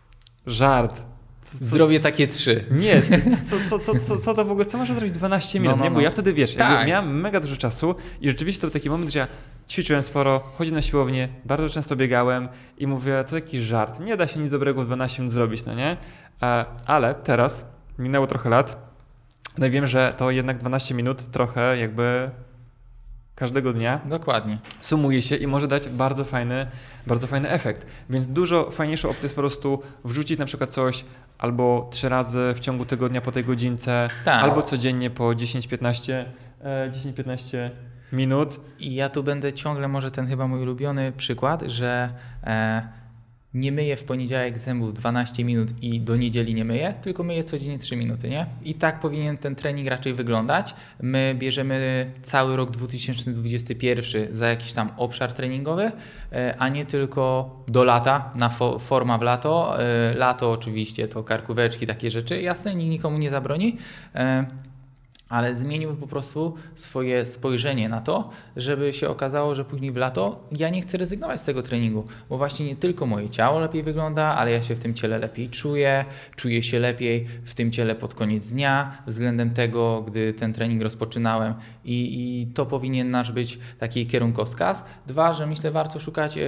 żart. Zdrowie takie trzy. nie, [laughs] co, co, co, co, co to w ogóle, co może zrobić 12 minut, No, no, nie? Bo no. ja wtedy, wiesz, Tak. miałem mega dużo czasu i rzeczywiście to był taki moment, że ja ćwiczyłem sporo, chodziłem na siłownię, bardzo często biegałem i mówię, to taki żart, nie da się nic dobrego w 12 minut zrobić, no nie? E, Ale teraz, minęło trochę lat, no i wiem, że to jednak 12 minut trochę jakby każdego dnia Dokładnie. sumuje się i może dać bardzo fajny, bardzo fajny efekt. Więc dużo fajniejszą opcją jest po prostu wrzucić na przykład coś albo trzy razy w ciągu tygodnia po tej godzince, Tak. albo codziennie po 10-15 e, 10-15 minut. I ja tu będę ciągle, może ten chyba mój ulubiony przykład, że e, nie myję w poniedziałek zębów 12 minut i do niedzieli nie myję, tylko myję codziennie 3 minuty, nie? I tak powinien ten trening raczej wyglądać. My bierzemy cały rok 2021 za jakiś tam obszar treningowy, e, a nie tylko do lata, na fo- forma w lato. E, lato oczywiście to karkóweczki, takie rzeczy, jasne, nikt nikomu nie zabroni. Ale zmieniłby po prostu swoje spojrzenie na to, żeby się okazało, że później w lato ja nie chcę rezygnować z tego treningu, bo właśnie nie tylko moje ciało lepiej wygląda, ale ja się w tym ciele lepiej czuję, czuję się lepiej w tym ciele pod koniec dnia względem tego, gdy ten trening rozpoczynałem i, i to powinien nasz być taki kierunkowskaz. Dwa, że myślę warto szukać e,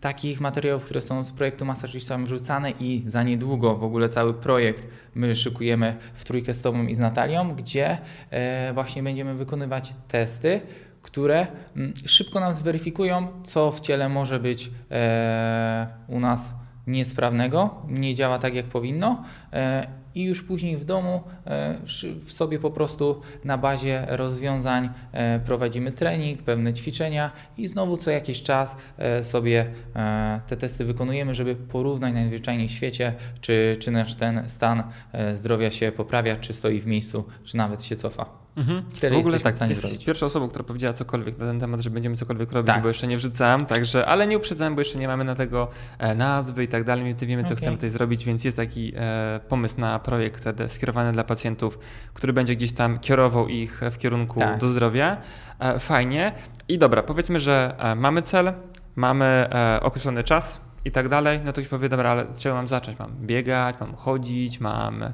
takich materiałów, które są z projektu Masażystami rzucane i za niedługo w ogóle cały projekt my szykujemy w trójkę z Tobą i z Natalią, gdzie e, właśnie będziemy wykonywać testy, które mm, szybko nam zweryfikują, co w ciele może być e, u nas niesprawnego, nie działa tak jak powinno i już później w domu e, sobie po prostu na bazie rozwiązań e, prowadzimy trening, pewne ćwiczenia i znowu co jakiś czas e, sobie te testy wykonujemy, żeby porównać najzwyczajniej w świecie, czy, czy nasz ten stan zdrowia się poprawia, czy stoi w miejscu, czy nawet się cofa. Mhm. Tyle w ogóle tak, w jesteś zrobić. pierwszą osobą, która powiedziała cokolwiek na ten temat, że będziemy cokolwiek robić, Tak. bo jeszcze nie wrzucałem, także, ale nie uprzedzałem, bo jeszcze nie mamy na tego nazwy i tak dalej, więc wiemy, co Okej. chcemy tutaj zrobić, więc jest taki e, pomysł na projekt e, skierowany dla pacjentów, który będzie gdzieś tam kierował ich w kierunku Tak. do zdrowia. E, fajnie. I dobra, powiedzmy, że e, mamy cel, mamy e, określony czas i tak dalej, no to ktoś powie, dobra, ale czego mam zacząć? Mam biegać, mam chodzić, mam, e,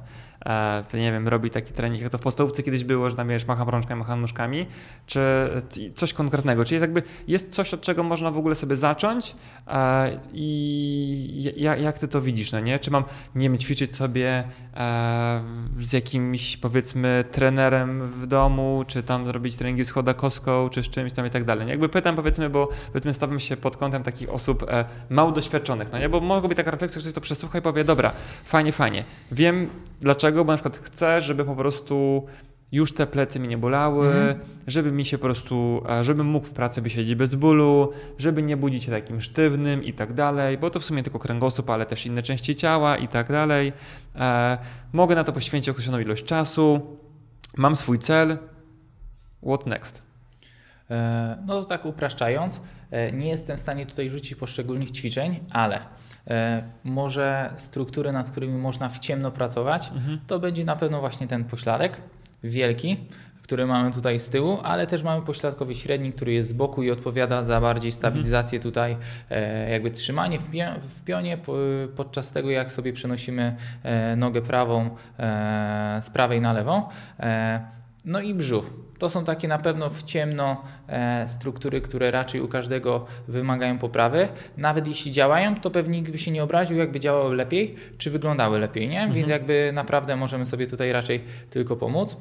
nie wiem, robić taki trening, jak to w podstawówce kiedyś było, że tam wiesz, macham rączkami, macham nóżkami, czy coś konkretnego, czyli jest jakby jest coś, od czego można w ogóle sobie zacząć e, i ja, jak ty to widzisz, no nie? Czy mam, nie wiem, ćwiczyć sobie e, z jakimś, powiedzmy, trenerem w domu, czy tam zrobić treningi z chodakowską, czy z czymś tam i tak dalej. Jakby pytam, powiedzmy, bo powiedzmy stawiam się pod kątem takich osób e, mało doświadczonych, no nie? Bo mogła być taka refleksja, że ktoś to przesłucha i powie, dobra, fajnie, fajnie. Wiem dlaczego, bo na przykład chcę, żeby po prostu już te plecy mi nie bolały, mhm. żeby mi się po prostu, żebym mógł w pracy wysiedzieć bez bólu, żeby nie budzić się takim sztywnym i tak dalej, bo to w sumie tylko kręgosłup, ale też inne części ciała i tak dalej. E, mogę na to poświęcić określoną ilość czasu, mam swój cel, what next? E, no to tak upraszczając, e, nie jestem w stanie tutaj rzucić poszczególnych ćwiczeń, ale może struktury, nad którymi można w ciemno pracować, mhm. to będzie na pewno właśnie ten pośladek wielki, który mamy tutaj z tyłu, ale też mamy pośladkowy średni, który jest z boku i odpowiada za bardziej mhm. stabilizację tutaj, jakby trzymanie w pionie podczas tego, jak sobie przenosimy nogę prawą z prawej na lewą. No i brzuch. To są takie na pewno w ciemno e, struktury, które raczej u każdego wymagają poprawy. Nawet jeśli działają, to pewnie nikt by się nie obraził, jakby działały lepiej, czy wyglądały lepiej, nie? Mhm. Więc jakby naprawdę możemy sobie tutaj raczej tylko pomóc.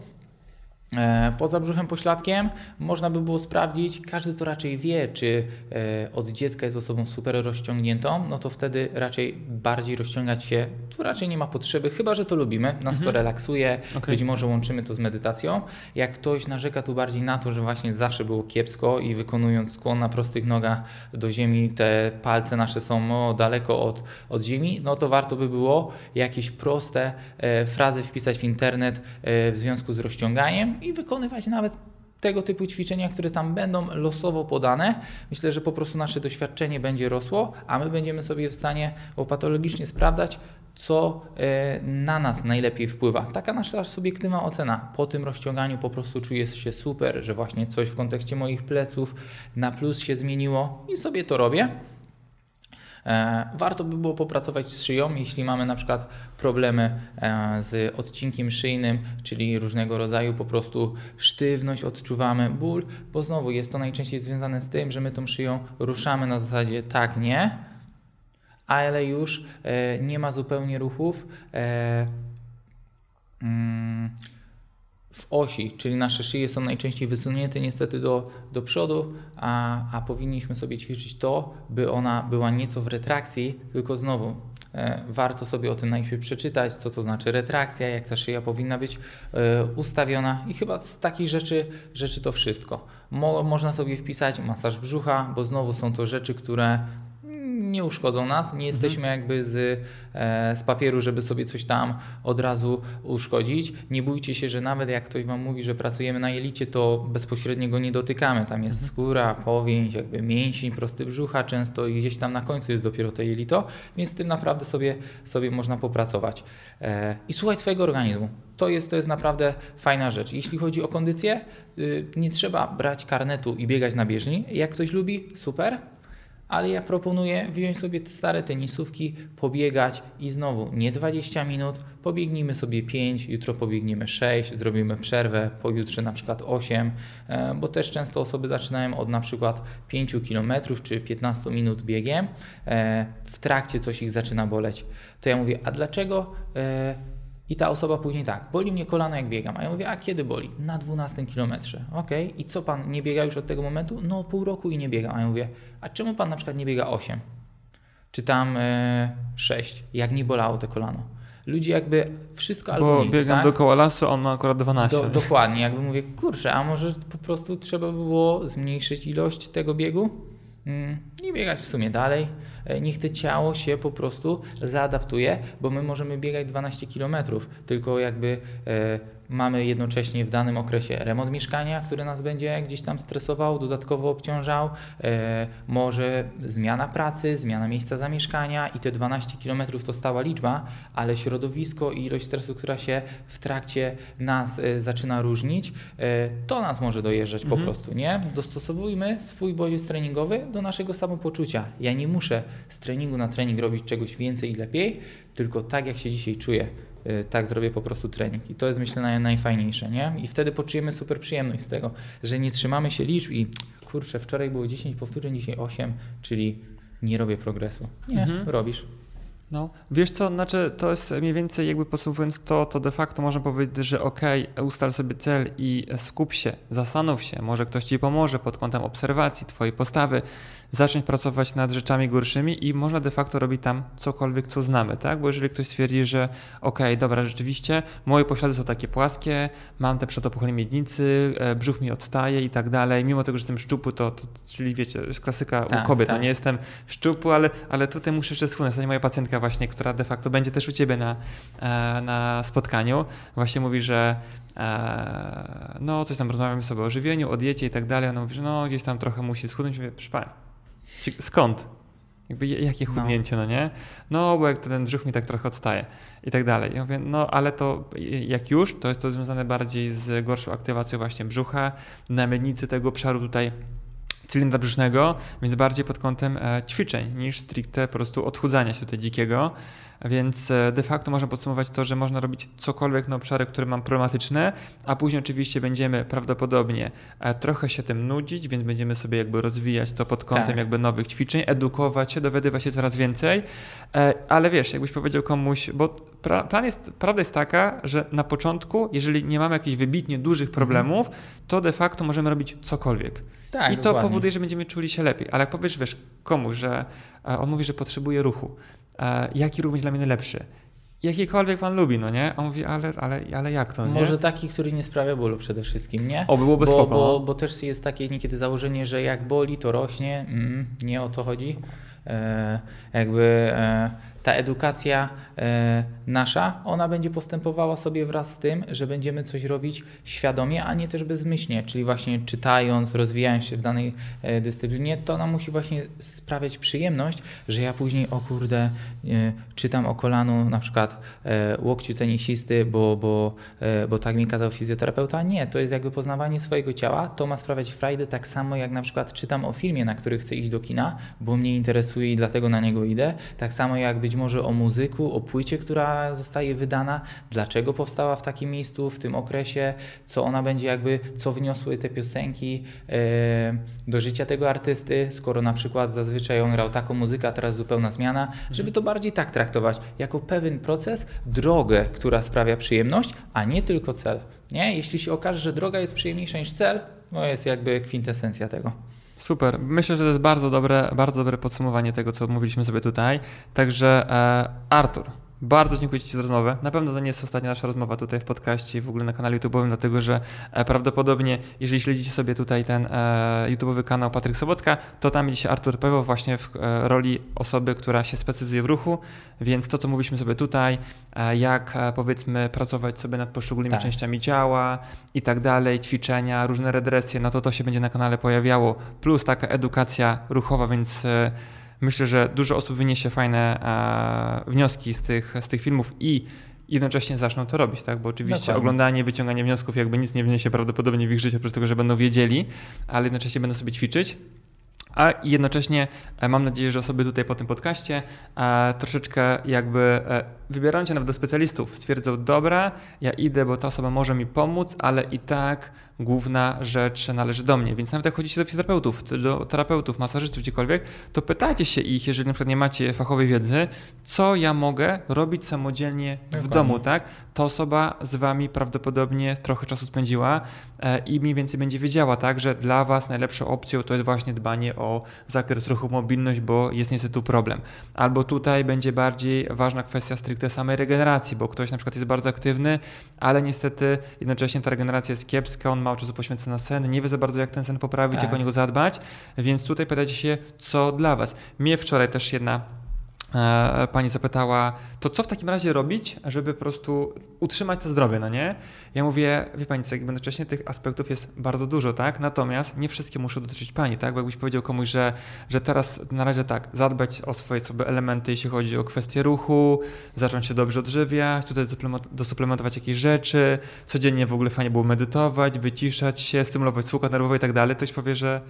E, poza brzuchem pośladkiem można by było sprawdzić, każdy to raczej wie, czy e, od dziecka jest osobą super rozciągniętą, no to wtedy raczej bardziej rozciągać się, tu raczej nie ma potrzeby, chyba że to lubimy, nas mhm. to relaksuje, okay. być może łączymy to z medytacją. Jak ktoś narzeka tu bardziej na to, że właśnie zawsze było kiepsko i wykonując skłon na prostych nogach do ziemi, te palce nasze są no, daleko od, od ziemi, no to warto by było jakieś proste e, frazy wpisać w internet w związku z rozciąganiem i wykonywać nawet tego typu ćwiczenia, które tam będą losowo podane. Myślę, że po prostu nasze doświadczenie będzie rosło, a my będziemy sobie w stanie opatologicznie sprawdzać, co e, na nas najlepiej wpływa. Taka nasza subiektywna ocena. Po tym rozciąganiu po prostu czuję się super, że właśnie coś w kontekście moich pleców na plus się zmieniło i sobie to robię. E, warto by było popracować z szyją, jeśli mamy na przykład problemy e, z odcinkiem szyjnym, czyli różnego rodzaju po prostu sztywność, odczuwamy ból, bo znowu jest to najczęściej związane z tym, że my tą szyją ruszamy na zasadzie tak, nie, ale już e, nie ma zupełnie ruchów. Mm, w osi, czyli nasze szyje są najczęściej wysunięte niestety do, do przodu, a, a powinniśmy sobie ćwiczyć to, by ona była nieco w retrakcji, tylko znowu e, warto sobie o tym najpierw przeczytać, co to znaczy retrakcja, jak ta szyja powinna być e, ustawiona i chyba z takich rzeczy, rzeczy to wszystko. Mo, można sobie wpisać masaż brzucha, bo znowu są to rzeczy, które nie uszkodzą nas, nie jesteśmy mhm. jakby z, e, z papieru, żeby sobie coś tam od razu uszkodzić. Nie bójcie się, że nawet jak ktoś Wam mówi, że pracujemy na jelicie, to bezpośrednio go nie dotykamy. Tam jest mhm. skóra, powięź, jakby mięsień, prosty brzucha często i gdzieś tam na końcu jest dopiero to jelito, więc z tym naprawdę sobie, sobie można popracować. E, I słuchać swojego organizmu. To jest, to jest naprawdę fajna rzecz. Jeśli chodzi o kondycję, y, nie trzeba brać karnetu i biegać na bieżni. Jak ktoś lubi, super, ale ja proponuję wziąć sobie te stare tenisówki, pobiegać i znowu nie 20 minut, pobiegnijmy sobie 5, jutro pobiegniemy 6, zrobimy przerwę, pojutrze na przykład 8, e, bo też często osoby zaczynają od na przykład 5 km czy 15 minut biegiem, e, w trakcie coś ich zaczyna boleć. To ja mówię, a dlaczego e, i ta osoba później tak, boli mnie kolano jak biegam. A ja mówię, a kiedy boli? Na 12 kilometrze. Ok, i co pan nie biega już od tego momentu? No pół roku i nie biega. A ja mówię, a czemu pan na przykład nie biega 8? Czy tam e, 6? Jak nie bolało to kolano? Ludzie jakby wszystko Bo albo nic, biegam tak? dookoła lasu, on ma akurat 12. Do, dokładnie, jakby mówię, kurczę, a może po prostu trzeba było zmniejszyć ilość tego biegu? Mm, I biegać w sumie dalej niech to ciało się po prostu zaadaptuje, bo my możemy biegać 12 km, tylko jakby e, mamy jednocześnie w danym okresie remont mieszkania, który nas będzie gdzieś tam stresował, dodatkowo obciążał, e, może zmiana pracy, zmiana miejsca zamieszkania i te 12 km to stała liczba, ale środowisko i ilość stresu, która się w trakcie nas e, zaczyna różnić, e, to nas może dojeżdżać mhm. po prostu, nie? Dostosowujmy swój bodziec treningowy do naszego samopoczucia. Ja nie muszę z treningu na trening robić czegoś więcej i lepiej, tylko tak jak się dzisiaj czuję tak zrobię po prostu trening. I to jest myślę najfajniejsze, nie? I wtedy poczujemy super przyjemność z tego, że nie trzymamy się liczb i kurczę, wczoraj było 10 powtórzeń, dzisiaj 8, czyli nie robię progresu. Nie, mhm. robisz. No, wiesz co, znaczy to jest mniej więcej jakby podsumowując to, to de facto można powiedzieć, że ok, ustal sobie cel i skup się, zastanów się, może ktoś ci pomoże pod kątem obserwacji twojej postawy, zacząć pracować nad rzeczami gorszymi i można de facto robić tam cokolwiek, co znamy, tak? Bo jeżeli ktoś stwierdzi, że okej, okay, dobra, rzeczywiście, moje poślady są takie płaskie, mam te przodopochylenie miednicy, e, brzuch mi odstaje i tak dalej, mimo tego, że jestem szczupły, to, to czyli wiecie, jest klasyka tak, u kobiet, no tak. no nie jestem szczupły, ale, ale tutaj muszę jeszcze schłonąć. Moja pacjentka właśnie, która de facto będzie też u Ciebie na, e, na spotkaniu, właśnie mówi, że e, no coś tam rozmawiamy sobie o żywieniu, o diecie i tak dalej, ona mówi, że no gdzieś tam trochę musi schudnąć, mówię, proszę skąd? Jakby jakie no. chudnięcie, no. no. nie? No, bo jak ten brzuch mi tak trochę odstaje i tak dalej. Ja mówię, no ale to jak już, to jest to związane bardziej z gorszą aktywacją właśnie brzucha, na miednicy tego obszaru tutaj cylindra brzusznego, więc bardziej pod kątem e, ćwiczeń niż stricte po prostu odchudzania się tutaj dzikiego. Więc e, de facto można podsumować to, że można robić cokolwiek na obszary, które mam problematyczne, a później oczywiście będziemy prawdopodobnie e, trochę się tym nudzić, więc będziemy sobie jakby rozwijać to pod kątem tak. jakby nowych ćwiczeń, edukować się, dowiadywać się coraz więcej. Ale wiesz, jakbyś powiedział komuś, bo plan jest, prawda jest taka, że na początku, jeżeli nie mamy jakichś wybitnie dużych mhm. problemów, to de facto możemy robić cokolwiek. Tak, I to dokładnie. powoduje, że będziemy czuli się lepiej. Ale jak powiesz, wiesz, komuś, że e, on mówi, że potrzebuje ruchu, e, jaki ruch będzie dla mnie najlepszy? Jakikolwiek pan lubi, no nie? On mówi, ale, ale, ale jak to, nie? Może taki, który nie sprawia bólu przede wszystkim, nie? O, byłoby bo, spoko. Bo, bo też jest takie niekiedy założenie, że jak boli, to rośnie. Mm, nie o to chodzi. E, jakby... E, ta edukacja e, nasza, ona będzie postępowała sobie wraz z tym, że będziemy coś robić świadomie, a nie też bezmyślnie, czyli właśnie czytając, rozwijając się w danej e, dyscyplinie, to nam musi właśnie sprawiać przyjemność, że ja później, o kurde, e, czytam o kolanu na przykład łokciu tenisisty, bo, bo, bo tak mi kazał fizjoterapeuta. Nie, to jest jakby poznawanie swojego ciała, to ma sprawiać frajdę tak samo jak na przykład czytam o filmie, na który chcę iść do kina, bo mnie interesuje i dlatego na niego idę, tak samo jak być być może o muzyku, o płycie, która zostaje wydana, dlaczego powstała w takim miejscu, w tym okresie, co ona będzie jakby, co wniosły te piosenki e, do życia tego artysty, skoro na przykład zazwyczaj on grał taką muzykę, a teraz zupełna zmiana, żeby to bardziej tak traktować, jako pewien proces, drogę, która sprawia przyjemność, a nie tylko cel. Nie? Jeśli się okaże, że droga jest przyjemniejsza niż cel, no jest jakby kwintesencja tego. Super. Myślę, że to jest bardzo dobre, bardzo dobre podsumowanie tego, co mówiliśmy sobie tutaj. Także e, Artur, bardzo dziękuję Ci za rozmowę. Na pewno to nie jest ostatnia nasza rozmowa tutaj w podcaście i w ogóle na kanale YouTube'owym, dlatego że e, prawdopodobnie, jeżeli śledzicie sobie tutaj ten e, YouTube'owy kanał Patryk Sobotka, to tam będzie Artur Pewo właśnie w e, roli osoby, która się specjalizuje w ruchu, więc to, co mówiliśmy sobie tutaj, jak powiedzmy pracować sobie nad poszczególnymi tak. częściami ciała i tak dalej, ćwiczenia, różne redresje, no to to się będzie na kanale pojawiało, plus taka edukacja ruchowa, więc Myślę, że dużo osób wyniesie fajne e, wnioski z tych, z tych filmów i jednocześnie zaczną to robić, tak? Bo oczywiście Dokładnie. oglądanie, wyciąganie wniosków jakby nic nie wniesie prawdopodobnie w ich życie, oprócz tego, że będą wiedzieli, ale jednocześnie będą sobie ćwiczyć. A jednocześnie e, mam nadzieję, że osoby tutaj po tym podcaście e, troszeczkę jakby wybierając się nawet do specjalistów stwierdzą, dobra, ja idę, bo ta osoba może mi pomóc, ale i tak główna rzecz należy do mnie. Więc nawet jak chodzicie do fizjoterapeutów, do terapeutów, masażystów, gdziekolwiek, to pytajcie się ich, jeżeli na przykład nie macie fachowej wiedzy, co ja mogę robić samodzielnie Dokładnie. w domu, tak? Ta osoba z wami prawdopodobnie trochę czasu spędziła e, i mniej więcej będzie wiedziała, tak, że dla was najlepszą opcją to jest właśnie dbanie o zakres ruchu, mobilność, bo jest niestety tu problem. Albo tutaj będzie bardziej ważna kwestia stricte samej regeneracji, bo ktoś na przykład jest bardzo aktywny, ale niestety jednocześnie ta regeneracja jest kiepska, on mało czasu poświęca na sen, nie wie za bardzo jak ten sen poprawić, tak. jak o niego zadbać, więc tutaj pytajcie się, co dla Was. Mnie wczoraj też jedna pani zapytała, to co w takim razie robić, żeby po prostu utrzymać to zdrowie, no nie? Ja mówię, wie pani co, jednocześnie tych aspektów jest bardzo dużo, tak? Natomiast nie wszystkie muszą dotyczyć pani, tak? Bo jakbyś powiedział komuś, że, że teraz na razie tak, zadbać o swoje sobie elementy, jeśli chodzi o kwestie ruchu, zacząć się dobrze odżywiać, tutaj dosuplementować jakieś rzeczy, codziennie w ogóle fajnie było medytować, wyciszać się, stymulować słuch nerwowy i tak dalej, to powie, że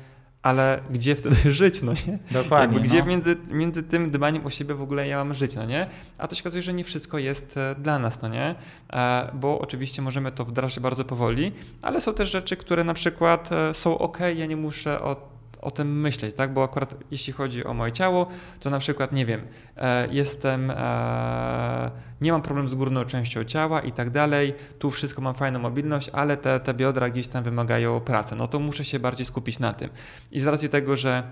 ale gdzie wtedy [laughs] żyć, no nie? Dokładnie. Jakby gdzie no. między, między tym dbaniem o siebie w ogóle ja mam żyć, no nie? A to się okazuje, że nie wszystko jest e, dla nas, no nie? E, bo oczywiście możemy to wdrażać bardzo powoli, ale są też rzeczy, które na przykład e, są ok, ja nie muszę o o tym myśleć, tak? Bo akurat jeśli chodzi o moje ciało, to na przykład, nie wiem, e, jestem, e, nie mam problemu z górną częścią ciała i tak dalej, tu wszystko mam fajną mobilność, ale te, te biodra gdzieś tam wymagają pracy, no to muszę się bardziej skupić na tym. I z racji tego, że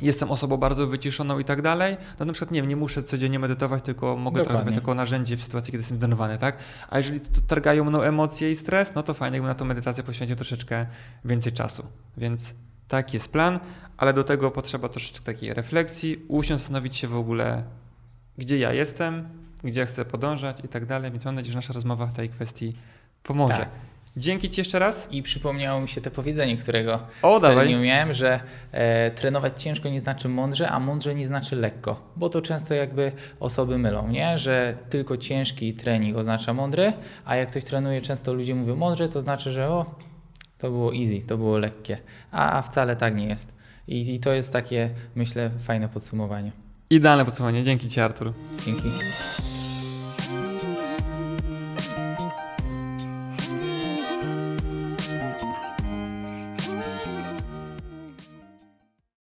jestem osobą bardzo wyciszoną i tak dalej, no na przykład nie wiem, nie muszę codziennie medytować, tylko mogę traktować jako narzędzie w sytuacji, kiedy jestem zdenerwowany, tak? A jeżeli to targają mną emocje i stres, no to fajnie, jakbym na tą medytację poświęcił troszeczkę więcej czasu. Więc taki jest plan, ale do tego potrzeba troszeczkę takiej refleksji, usiąść, zastanowić się w ogóle, gdzie ja jestem, gdzie ja chcę podążać i tak dalej, więc mam nadzieję, że nasza rozmowa w tej kwestii pomoże. Tak. Dzięki Ci jeszcze raz. I przypomniało mi się to powiedzenie, którego O, dawaj. nie umiałem, że e, trenować ciężko nie znaczy mądrze, a mądrze nie znaczy lekko. Bo to często jakby osoby mylą, nie? Że tylko ciężki trening oznacza mądry, a jak ktoś trenuje, często ludzie mówią mądrze, to znaczy, że o, to było easy, to było lekkie. A, a wcale tak nie jest. I, I to jest takie, myślę, fajne podsumowanie. Idealne podsumowanie. Dzięki Ci, Artur. Dzięki.